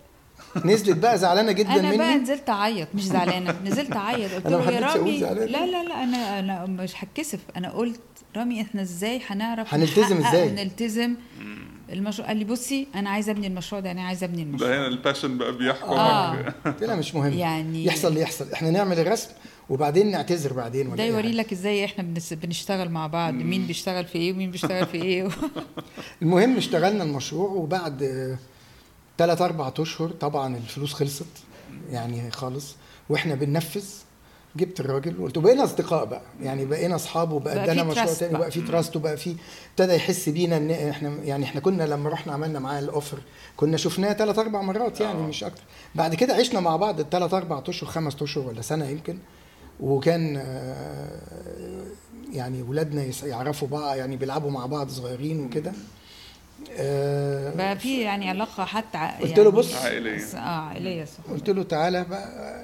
Speaker 1: نزلت بقى زعلانة جدا
Speaker 2: أنا بقى
Speaker 1: مني.
Speaker 2: نزلت أعيط مش زعلانة. نزلت أعيط. قلت *laughs* له يا رامي. لا لا لا أنا أنا مش هتكسف. أنا قلت رامي إحنا إزاي هنعرف
Speaker 1: هنلتزم
Speaker 2: نحقق
Speaker 1: إزاي؟
Speaker 2: ونلتزم المشروع. قال لي بصي أنا عايزه أبني المشروع ده أنا عايزه أبني
Speaker 3: ده
Speaker 2: المشروع
Speaker 3: هنا ال passion بقى بيحكمك
Speaker 2: آه.
Speaker 1: قلت لها مش مهم.
Speaker 2: يعني-
Speaker 1: يحصل اللي يحصل. إحنا نعمل الرسم وبعدين نعتذر بعدين ولا
Speaker 2: ده يوري. لك إزاي إحنا بنس- بنشتغل مع بعض مين بيشتغل في إيه ومين بيشتغل في إيه *laughs* *laughs*
Speaker 1: المهم اشتغلنا المشروع وبعد ثلاث أربع أشهر طبعا الفلوس خلصت يعني خالص وإحنا بننفذ جبت الراجل وقلت بقينا أصدقاء بقى يعني بقينا أصحاب وبقى
Speaker 2: بقى
Speaker 1: ادانا مشروع تاني
Speaker 2: بقى.
Speaker 1: بقى في trust وبقى في ابتدى يحس بينا إن إحنا يعني إحنا كنا لما رحنا عملنا معاه ال offer كنا شفناه ثلاث أربع مرات يعني
Speaker 3: آه.
Speaker 1: مش أكتر بعد كده عشنا مع بعض الثلاث أربع أشهر خمس أشهر ولا سنة يمكن وكان آه، يعني ولادنا يعرفوا بعض يعني بيلعبوا مع بعض صغيرين وكده. آه،
Speaker 2: بقى في يعني علاقة حتى ع-
Speaker 1: قلت
Speaker 2: يعني
Speaker 1: له بص.
Speaker 3: عائلية.
Speaker 2: آه عائلية صح
Speaker 1: قلت له تعالى بقى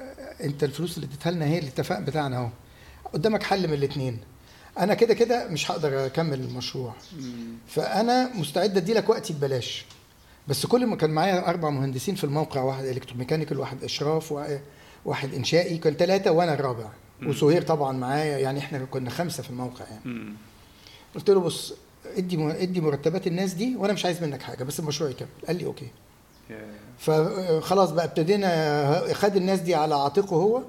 Speaker 1: انت الفلوس اللي اديتها لنا هي الاتفاق بتاعنا اهو. قدامك حل من الاثنين أنا كده كده مش هقدر اكمل المشروع. فأنا مستعد ادي لك وقتي ببلاش. بس كل ما كان معايا أربع مهندسين في الموقع واحد الكتروميكانيكال واحد إشراف وا- واحد إنشائي كان ثلاثة وأنا الرابع. وسهير طبعا معايا يعني إحنا كنا خمسة في الموقع يعني. قلت له بص ادي ادي مرتبات الناس دي وأنا مش عايز منك حاجة بس المشروع يكمل. قال لي
Speaker 3: okay.
Speaker 1: فخلاص بقى ابتدينا خد الناس دي على عاتقه هو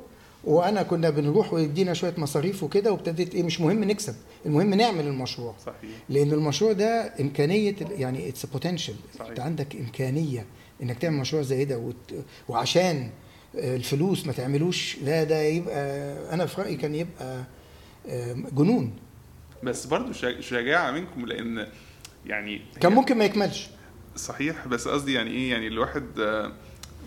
Speaker 1: وأنا كنا بنروح ويدينا شوية مصاريف وكده وابتديت إيه مش مهم نكسب المهم نعمل المشروع.
Speaker 3: صحيح.
Speaker 1: لأن المشروع ده إمكانية يعني it's
Speaker 3: potential.
Speaker 1: أنت عندك إمكانية إنك تعمل مشروع زي ده وت... وعشان الفلوس ما تعملوش لا ده يبقى أنا في رأيي كان يبقى آه، جنون.
Speaker 3: بس برضو شجاعة منكم لأن يعني
Speaker 1: كان ممكن ما يكملش.
Speaker 3: صحيح بس قصدي يعني إيه يعني الواحد آه،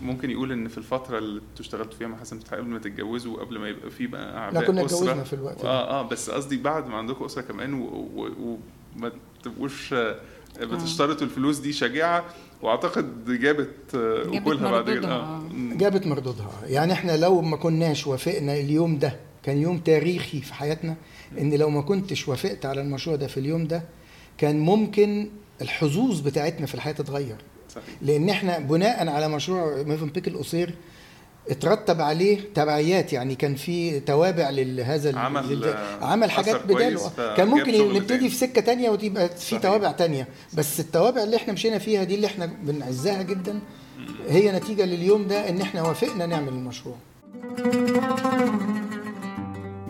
Speaker 3: ممكن يقول إن في الفترة اللي أنتوا اشتغلتوا فيها مع حسن فتحي قبل ما تتجوزوا وقبل ما يبقى في بقى أعباء
Speaker 1: لا كنا
Speaker 3: أسرة.
Speaker 1: اتجوزنا في الوقت ده.
Speaker 3: آه آه بس قصدي بعد ما عندكم أسرة كمان وما تبقوش آه، بتشترطوا الفلوس دي شجاعة وأعتقد جابت آه،
Speaker 2: جابت
Speaker 3: أكلها بعد كده.
Speaker 2: مردودها،
Speaker 3: آه.
Speaker 2: آه.
Speaker 3: مم.
Speaker 1: جابت مردودها. يعني إحنا لو ما كناش وافقنا اليوم ده كان يوم تاريخي في حياتنا إن لو ما كنتش وافقت على المشروع ده في اليوم ده كان ممكن الحظوظ بتاعتنا في الحياة تتغير.
Speaker 3: صحيح.
Speaker 1: لأن إحنا بناء على مشروع ميفن بيك القصير اترتب عليه تبعيات يعني كان في توابع لهذا
Speaker 3: عمل،
Speaker 1: لل-
Speaker 3: آه،
Speaker 1: عمل حاجات بداله
Speaker 3: فجاب
Speaker 1: كان ممكن نبتدي. في سكة تانية وتبقى في
Speaker 3: صحيح.
Speaker 1: توابع تانية بس التوابع اللي إحنا مشينا فيها دي اللي إحنا بنعزها جدا هي نتيجة لليوم ده إن إحنا وافقنا نعمل المشروع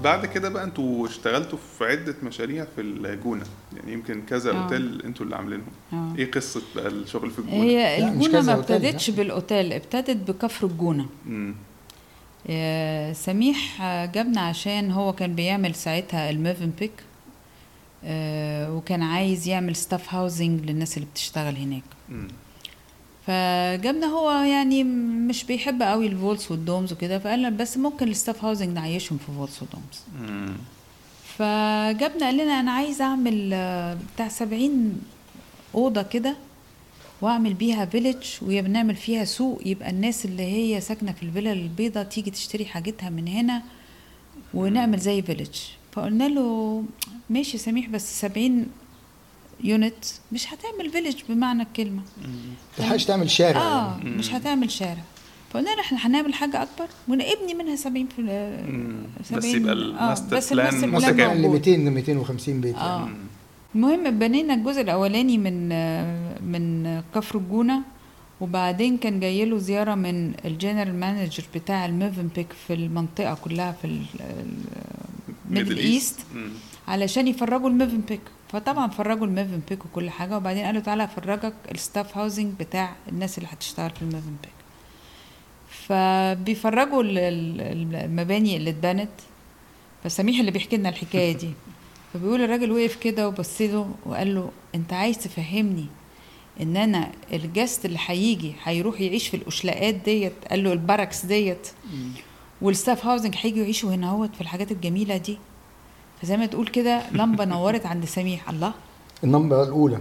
Speaker 3: بعد كده بقى أنتوا اشتغلتوا في عدة مشاريع في الجونة يعني يمكن كذا
Speaker 2: آه.
Speaker 3: أوتيل أنتوا اللي عاملينهم
Speaker 2: آه.
Speaker 3: إيه قصة بقى الشغل في الجونة
Speaker 2: هي
Speaker 1: الجونة
Speaker 2: ما. ابتدتش بالأوتيل ابتدت بكفر الجونة
Speaker 3: مم.
Speaker 2: آه، سميح آه، جابنا عشان هو كان بيعمل ساعتها الميفن بيك آه، وكان عايز يعمل staff housing للناس اللي بتشتغل هناك
Speaker 3: مم.
Speaker 2: فجابنا هو يعني مش بيحب قوي ال vaults وال domes وكده فقال لنا بس ممكن ال staff housing نعيشهم في vaults و
Speaker 3: domes.
Speaker 2: فجابنا قال لنا أنا عايز أعمل آه، بتاع سبعين أوضة كده وأعمل بيها village وبنعمل فيها سوق يبقى الناس اللي هي ساكنة في الفيلا البيضاء تيجي تشتري حاجتها من هنا ونعمل زي village فقلنا له ماشي سميح بس سبعين unit مش هتعمل village بمعنى الكلمة
Speaker 1: تلحقش تعمل شارع
Speaker 2: آه
Speaker 1: يعني.
Speaker 2: مش هتعمل شارع فقلنا له إحنا هنعمل حاجة أكبر ونبني منها 70 في
Speaker 3: مم. بس
Speaker 2: 70
Speaker 3: يبقى
Speaker 2: آه،
Speaker 3: الماستر
Speaker 2: بس plan
Speaker 3: متكامل.
Speaker 1: اللي
Speaker 2: موجود.
Speaker 1: 200 250 بيت يعني.
Speaker 2: آه
Speaker 3: مم.
Speaker 2: المهم بنينا الجزء الأولاني من من كفر الجونة وبعدين كان جاي له زيارة من ال general manager بتاع ال Mövenpick في المنطقة كلها في ال
Speaker 3: Middle East علشان
Speaker 2: يفرجوا ال Mövenpick فطبعا فرجوا ال Mövenpick وكل حاجة وبعدين قالوا تعالى أفرجك ال staff housing بتاع الناس اللي هتشتغل في ال Mövenpick. فبيفرجوا ال- ال- المباني اللي اتبنت فسميح اللي بيحكي لنا الحكاية دي. *laughs* فبيقول الراجل وقف كده وبص له وقال له أنت عايز تفهمني إن أنا ال guest اللي هيجي هيروح يعيش في القشلاقات ديت؟ قال له ال barracks ديت. وال staff housing هيجوا يعيشوا هنا أهوت في الحاجات الجميلة دي. فزي ما تقول كده لمبة *laughs* نورت عند سميح. الله.
Speaker 1: اللمبة الأولى.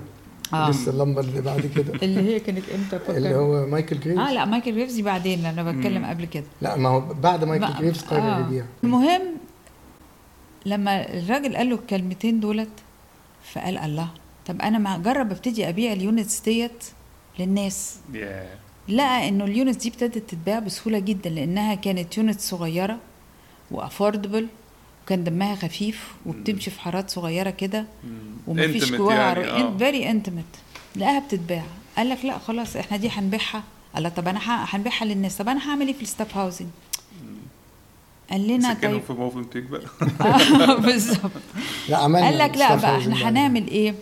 Speaker 2: آه.
Speaker 1: لسه اللمبة اللي بعد كده. *laughs*
Speaker 2: اللي هي كانت إمتى؟
Speaker 1: اللي هو مايكل جريفز.
Speaker 2: آه لا مايكل جريفز دي بعدين أنا بتكلم. قبل كده.
Speaker 1: لا ما هو بعد مايكل جريفز قرر
Speaker 2: آه.
Speaker 1: يبيع
Speaker 2: المهم لما الراجل قال له الكلمتين دولت فقال الله. طب أنا ما اجرب أبتدي أبيع ال units ديت للناس.
Speaker 3: ياه
Speaker 2: لقى إنه ال units دي ابتدت تتباع بسهولة جدا لأنها كانت unit صغيرة و affordable وكان دمها خفيف وبتمشي في حارات صغيرة كده ومفيش جواها
Speaker 3: يعني، آه.
Speaker 2: very intimate لقاها بتتباع. قال لك لا خلاص إحنا دي هنبيعها. قال لك طب أنا هنبيعها للناس. طب أنا هعمل إيه في ال staff housing قال لنا
Speaker 3: سكنهم
Speaker 2: طيب.
Speaker 3: في Mövenpick بقى. *laughs*
Speaker 2: آه، *laughs* بالظبط.
Speaker 1: لا عملنا
Speaker 2: قال لك لا بقى
Speaker 1: housing
Speaker 2: إحنا
Speaker 1: بعدين.
Speaker 2: هنعمل إيه؟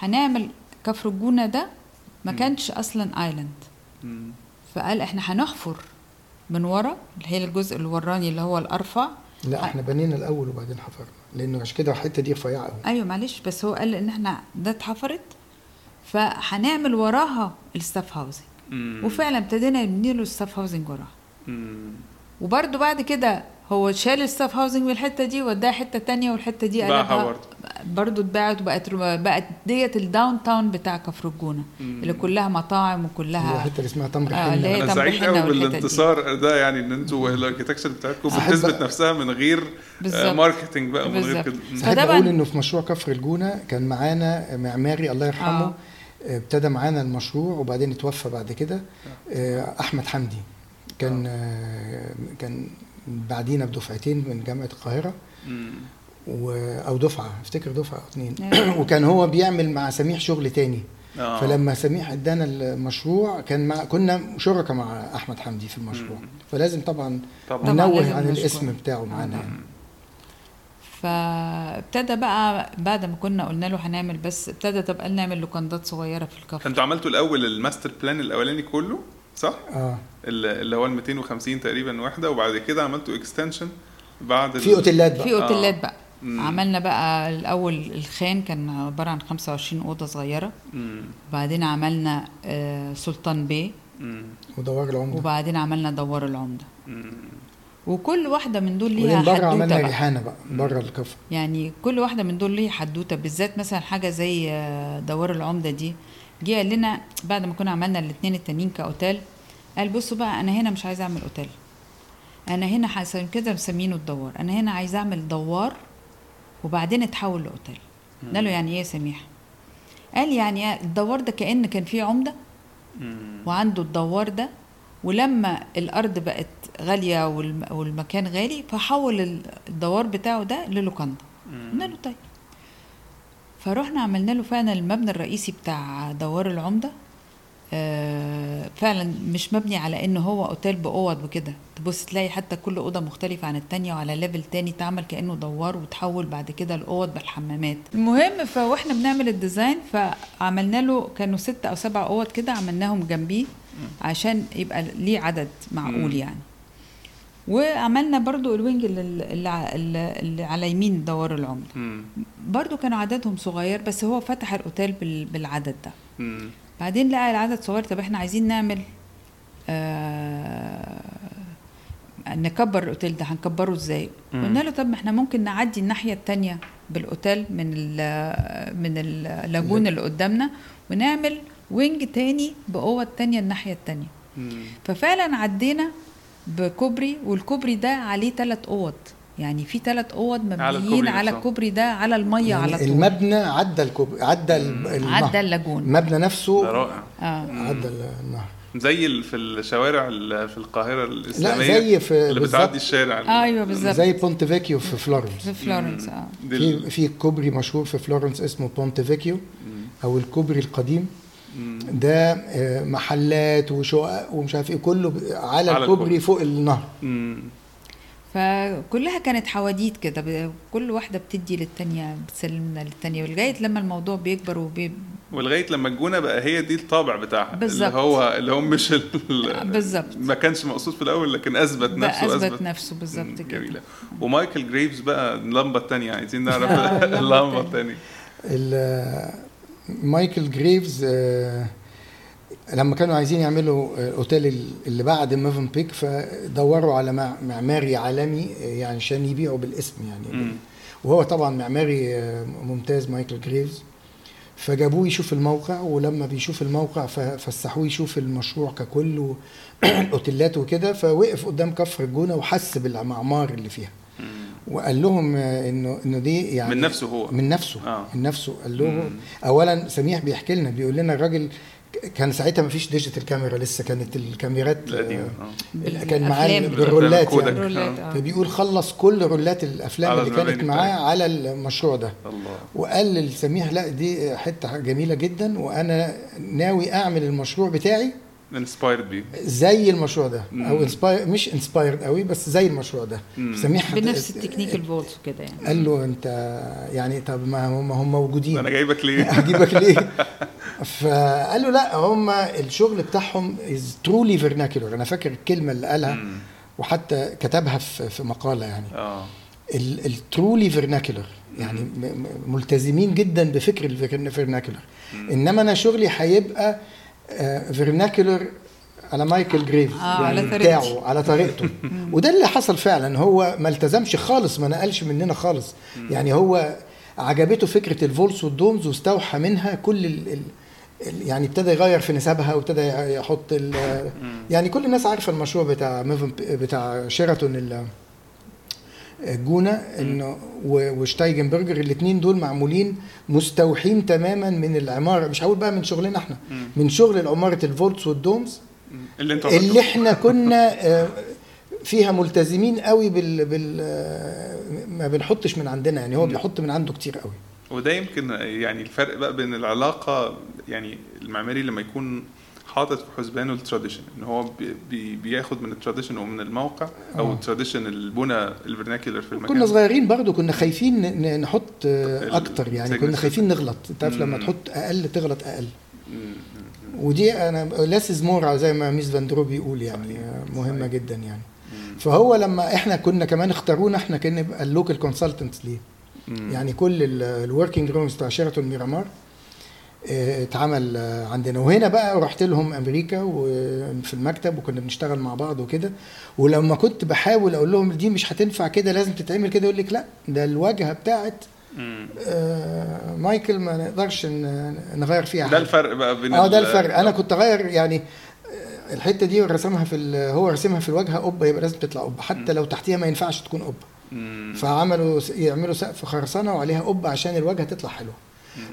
Speaker 2: هنعمل كفر الجونة ده ما كانش أصلا
Speaker 3: island.
Speaker 2: فقال إحنا هنحفر من ورا اللي هي الجزء الوراني اللي هو الارفع
Speaker 1: لا إحنا بنينا الأول وبعدين حفرنا لأنه عشان كده الحتة دي رفيعة قوي
Speaker 2: أيوه معلش بس هو قال إن إحنا ده اتحفرت فهنعمل وراها ال staff
Speaker 3: housing.
Speaker 2: وفعلا ابتدينا نبني له ال staff housing
Speaker 3: وراها.
Speaker 2: وبرده بعد كده هو شال ال staff housing من الحتة دي وداها حتة تانية والحتة دي قلبها
Speaker 3: برضه.
Speaker 2: برضه اتباعت وبقت بقت ديت ال downtown بتاع كفر
Speaker 3: الجونة.
Speaker 2: اللي كلها مطاعم وكلها
Speaker 1: الحتة اللي اسمها تمر
Speaker 2: آه، اللي هي أنا
Speaker 3: سعيد قوي
Speaker 2: دي.
Speaker 3: بالانتصار ده يعني إن أنتوا ال architecture
Speaker 1: بتاعتكم
Speaker 3: بتثبت نفسها من غير. آه، marketing بقى ومن غير. كده
Speaker 2: فطبعاً-
Speaker 1: بقول إنه في مشروع كفر الجونة كان معانا معماري الله يرحمه
Speaker 2: آه.
Speaker 1: آه. ابتدى معانا المشروع وبعدين اتوفى بعد كده آه، أحمد حمدي كان آه، كان بعدينا بدفعتين من جامعة
Speaker 3: القاهرة.
Speaker 1: و... أو دفعة أفتكر دفعة أو اتنين
Speaker 2: أيوة. *clears throat*
Speaker 1: وكان هو بيعمل مع سميح شغل تاني
Speaker 3: آه.
Speaker 1: فلما سميح ادانا المشروع كان مع كنا شركاء مع أحمد حمدي في المشروع
Speaker 3: مم.
Speaker 1: فلازم طبعا
Speaker 3: طبعا
Speaker 1: ننوه عن. الاسم بتاعه معانا يعني.
Speaker 2: فابتدى بقى بعد ما كنا قلنا له هنعمل بس ابتدى تبقى نعمل لوكندات صغيرة في الكفر
Speaker 3: فانتوا عملتوا الأول ال master plan الأولاني كله صح؟
Speaker 1: آه
Speaker 3: اللي اللي هو ال 250 تقريبا وحدة وبعد كده عملتوا extension بعد
Speaker 1: في أوتيلات بقى
Speaker 2: في أوتيلات
Speaker 3: آه.
Speaker 2: بقى
Speaker 3: مم.
Speaker 2: عملنا بقى الأول الخان كان عبارة عن 25 أوضة صغيرة
Speaker 3: مم.
Speaker 2: وبعدين عملنا آه، سلطان بيه.
Speaker 1: ودوار العمدة
Speaker 2: وبعدين عملنا دوار العمدة
Speaker 3: مم.
Speaker 2: وكل واحدة من دول ليها
Speaker 1: برضه
Speaker 2: حدوتة
Speaker 1: عملنا
Speaker 2: بقى.
Speaker 1: ريحانة بقى بره الكفر
Speaker 2: يعني كل واحدة من دول ليها حدوتة بالذات مثلا حاجة زي آه، دوار العمدة دي جه قال لنا بعد ما كنا عملنا الاثنين التانيين كأوتيل قال بصوا بقى أنا هنا مش عايزه أعمل أوتيل. أنا هنا كده مسمينه الدوار. أنا هنا عايزه أعمل دوار وبعدين أتحول لأوتيل. قال له يعني إيه يا سميح؟ قال يعني الدوار ده كأن كان فيه
Speaker 3: عمدة.
Speaker 2: وعنده الدوار ده ولما الأرض بقت غالية والم- والمكان غالي فحول ال- الدوار بتاعه ده للوكاندا. قلنا له طيب. فروحنا عملنا له فعلا المبنى الرئيسي بتاع دوار العمدة. آه، فعلا مش مبني على ان هو أوتيل بأوض وكده. تبص تلاقي حتى كل أوضة مختلفة عن التانية وعلى level تاني اتعمل كأنه دوار وتحول بعد كده الأوض بالحمامات. المهم فوإحنا بنعمل ال design فعملنا له كانوا ست أو سبع أوض كده عملناهم جنبيه عشان يبقى ليه عدد معقول. يعني. وعملنا برضو ال wing اللي, اللي, على يمين دوار العمده
Speaker 3: مم.
Speaker 2: برضو كانوا عددهم صغير بس هو فتح الأوتيل بال- بالعدد ده
Speaker 3: مم.
Speaker 2: بعدين لقى العدد صغير طب إحنا عايزين نعمل آه نكبر الأوتيل ده هنكبره
Speaker 3: إزاي.
Speaker 2: قلنا له طب ما إحنا ممكن نعدي الناحية التانية بالأوتيل من ال من ال lagoon اللي قدامنا ونعمل wing تاني باوض تانية الناحية التانية
Speaker 3: مم.
Speaker 2: ففعلا عدينا بكوبري والكوبري ده عليه ثلاث أوض. يعني في ثلاث
Speaker 3: أوض
Speaker 2: مبنيين
Speaker 3: الكوبري
Speaker 2: على. الكوبري ده على المية
Speaker 1: يعني
Speaker 2: على طول.
Speaker 1: المبنى عدى الكوبري عدى ال- النهر
Speaker 2: عدى ال lagoon.
Speaker 1: المبنى نفسه
Speaker 3: ده رائع.
Speaker 2: آه.
Speaker 1: عدى النهر
Speaker 3: زي في الشوارع ال- في القاهرة
Speaker 1: لا
Speaker 3: الإسلامية
Speaker 1: زي في
Speaker 3: اللي بتعدي الشارع. ال-
Speaker 2: أيوه بالظبط.
Speaker 1: زي Ponte Vecchio في فلورنس.
Speaker 2: في فلورنس
Speaker 3: آه.
Speaker 1: في في كوبري مشهور في فلورنس اسمه Ponte
Speaker 3: Vecchio.
Speaker 1: أو الكوبري القديم. ده آه، محلات وشقق ومش عارف إيه كله على
Speaker 3: على
Speaker 1: الكوبري. فوق النهر
Speaker 3: مم.
Speaker 2: فكلها كانت حواديت كده كل واحدة بتدي للتانية بتسلمنا للتانية لغايه لما الموضوع بيكبر وبي
Speaker 3: ولغاية لما الجونة بقى هي دي الطابع بتاعها
Speaker 2: بالظبط.
Speaker 3: اللي هو اللي هو مش ال-
Speaker 2: بالظبط.
Speaker 3: ما كانش مقصود في الأول لكن
Speaker 2: أثبت
Speaker 3: نفسه
Speaker 2: أثبت نفسه بالظبط كده
Speaker 3: جميلة ومايكل جريفز بقى اللمبه الثانية عايزين نعرف *laughs*
Speaker 2: اللمبة.
Speaker 3: الثانية
Speaker 1: ال- مايكل جريفز آه، لما كانوا عايزين يعملوا آه، أوتيل اللي بعد موفنبيك فدوروا على مع- معماري عالمي آه، يعني عشان يبيعوا بالاسم يعني
Speaker 3: مم.
Speaker 1: وهو طبعا معماري آه، ممتاز مايكل جريفز فجابوه يشوف الموقع ولما بيشوف الموقع ف- فسحوه يشوف المشروع ككل والاوتيلات *clears throat* وكده فوقف قدام كفر الجونة وحس بالمعمار اللي فيها. وقال لهم انه إنه دي يعني
Speaker 3: من نفسه هو.
Speaker 1: من نفسه
Speaker 3: آه.
Speaker 1: من نفسه قال لهم
Speaker 3: مم.
Speaker 1: اولا سميح بيحكي لنا بيقول لنا الراجل كان ساعتها ما فيش digital camera لسه كانت الكاميرات
Speaker 3: القديم
Speaker 1: آه،
Speaker 3: آه
Speaker 1: كان معاه. يعني
Speaker 2: الرولات، آه.
Speaker 1: فبيقول خلص كل رولات
Speaker 3: الأفلام
Speaker 1: اللي كانت معاه. على المشروع ده
Speaker 3: الله
Speaker 1: وقال لسميح لا دي حتة جميلة جدا وأنا ناوي أعمل المشروع بتاعي
Speaker 3: inspired بيه.
Speaker 1: زي المشروع ده. أو inspired مش inspired قوي بس زي المشروع ده. سميح
Speaker 2: بنفس التكنيك ال vault وكده يعني.
Speaker 1: قال له انت يعني طب ما هم ما هم موجودين.
Speaker 3: أنا جايبك ليه؟ *laughs*
Speaker 1: هجيبك ليه؟ *laughs* فقال له لا هم الشغل بتاعهم is truly vernacular أنا فاكر الكلمة اللي قالها. وحتى كتبها في في مقالة يعني. آه. ال truly vernacular يعني ملتزمين جدا بفكر ال vernacular إنما أنا شغلي هيبقى vernacular على مايكل جريفز
Speaker 2: آه، على طريقتي.
Speaker 1: بتاعه على طريقته. *laughs* وده اللي حصل فعلا هو ما التزمش خالص ما نقلش مننا خالص. يعني هو عجبته فكرة ال vaults وال domes واستوحى منها كل ال ال ال- يعني ابتدى يغير في نسبها وابتدى يحط يعني كل الناس عارفة المشروع بتاع بتاع شيراتون الجونه إنه وشتايجنبرجر الاثنين دول معمولين مستوحين تماما من العمارة. مش هقول بقى من شغلنا إحنا من شغل عماره ال vaults وال domes
Speaker 3: اللي انت
Speaker 1: اللي إحنا كنا آه، فيها ملتزمين قوي بال, بال آه، ما بنحطش من عندنا. يعني هو بيحط من عنده كتير قوي.
Speaker 3: وده يمكن يعني الفرق بقى بين العلاقة يعني المعماري لما يكون حاطط في حسبانه ال tradition إن هو بي- بي بياخد من ال tradition ومن الموقع أو
Speaker 1: آه.
Speaker 3: ال tradition البنى ال vernacular في المكان
Speaker 1: كنا صغيرين برضو كنا خايفين نحط آه، أكتر يعني كنا. خايفين نغلط أنت عارف لما. تحط أقل تغلط
Speaker 3: أقل.
Speaker 1: ودي أنا less is more زي ما ميس فان دير رو بيقول يعني. آه،
Speaker 3: مهمة.
Speaker 1: جدا يعني. فهو لما إحنا كنا كمان اختارونا إحنا كنا نبقى ال local consultants
Speaker 3: ليه.
Speaker 1: يعني كل ال working drawings بتاع شيراتون ميرامار آه، اتعمل آه، عندنا. وهنا بقى رحت لهم أمريكا وفي المكتب وكنا بنشتغل مع بعض وكده. ولما كنت بحاول أقول لهم دي مش هتنفع كده لازم تتعمل كده يقول لك لا ده الواجهة بتاعت. آه، مايكل ما نقدرش نغير فيها
Speaker 3: ده
Speaker 1: حاجة.
Speaker 3: الفرق بقى بين
Speaker 1: آه ده
Speaker 3: ال-
Speaker 1: الفرق. أنا كنت أغير يعني آه، الحتة دي رسمها في هو رسمها في الواجهة قبة يبقى لازم تطلع قبة. حتى لو تحتيها ما ينفعش تكون
Speaker 3: قبة.
Speaker 1: فعملوا يعملوا سقف خرسانة وعليها قبة عشان الواجهة تطلع حلوة.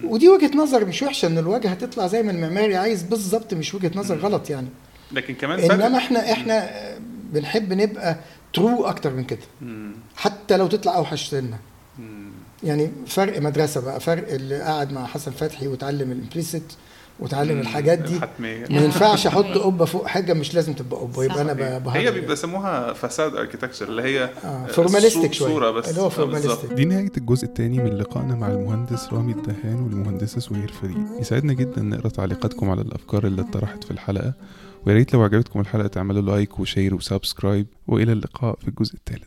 Speaker 1: ودي وجهة نظر مش وحشة إن الواجهة تطلع زي ما المعماري عايز بالظبط مش وجهة نظر غلط يعني.
Speaker 3: لكن كمان فرق
Speaker 1: انما إحنا إحنا بنحب نبقى ترو أكتر من كده. حتى لو تطلع أوحش
Speaker 3: مم.
Speaker 1: يعني فرق مدرسة بقى فرق اللي قاعد مع حسن فتحي وتعلم ال implicit
Speaker 3: وتعلم.
Speaker 1: الحاجات دي
Speaker 3: الحتمية
Speaker 1: ما ينفعش
Speaker 2: أحط.
Speaker 1: قبة فوق حاجة مش لازم تبقى قبة يبقى أنا
Speaker 3: صحيح.
Speaker 1: ب- بهرج
Speaker 3: هي. بيسموها façade architecture اللي هي
Speaker 1: آه
Speaker 3: formalistic
Speaker 1: شوية
Speaker 3: صورة بس
Speaker 1: اللي هو
Speaker 3: آه، بالظبط.
Speaker 1: formalistic
Speaker 4: دي نهاية الجزء الثاني من لقائنا مع المهندس رامي الدهان والمهندسة سهير فريد يسعدنا جدا نقرأ تعليقاتكم على الأفكار اللي اتطرحت في الحلقة ويا ريت لو عجبتكم الحلقة تعملوا like و share و subscribe وإلى اللقاء في الجزء الثالث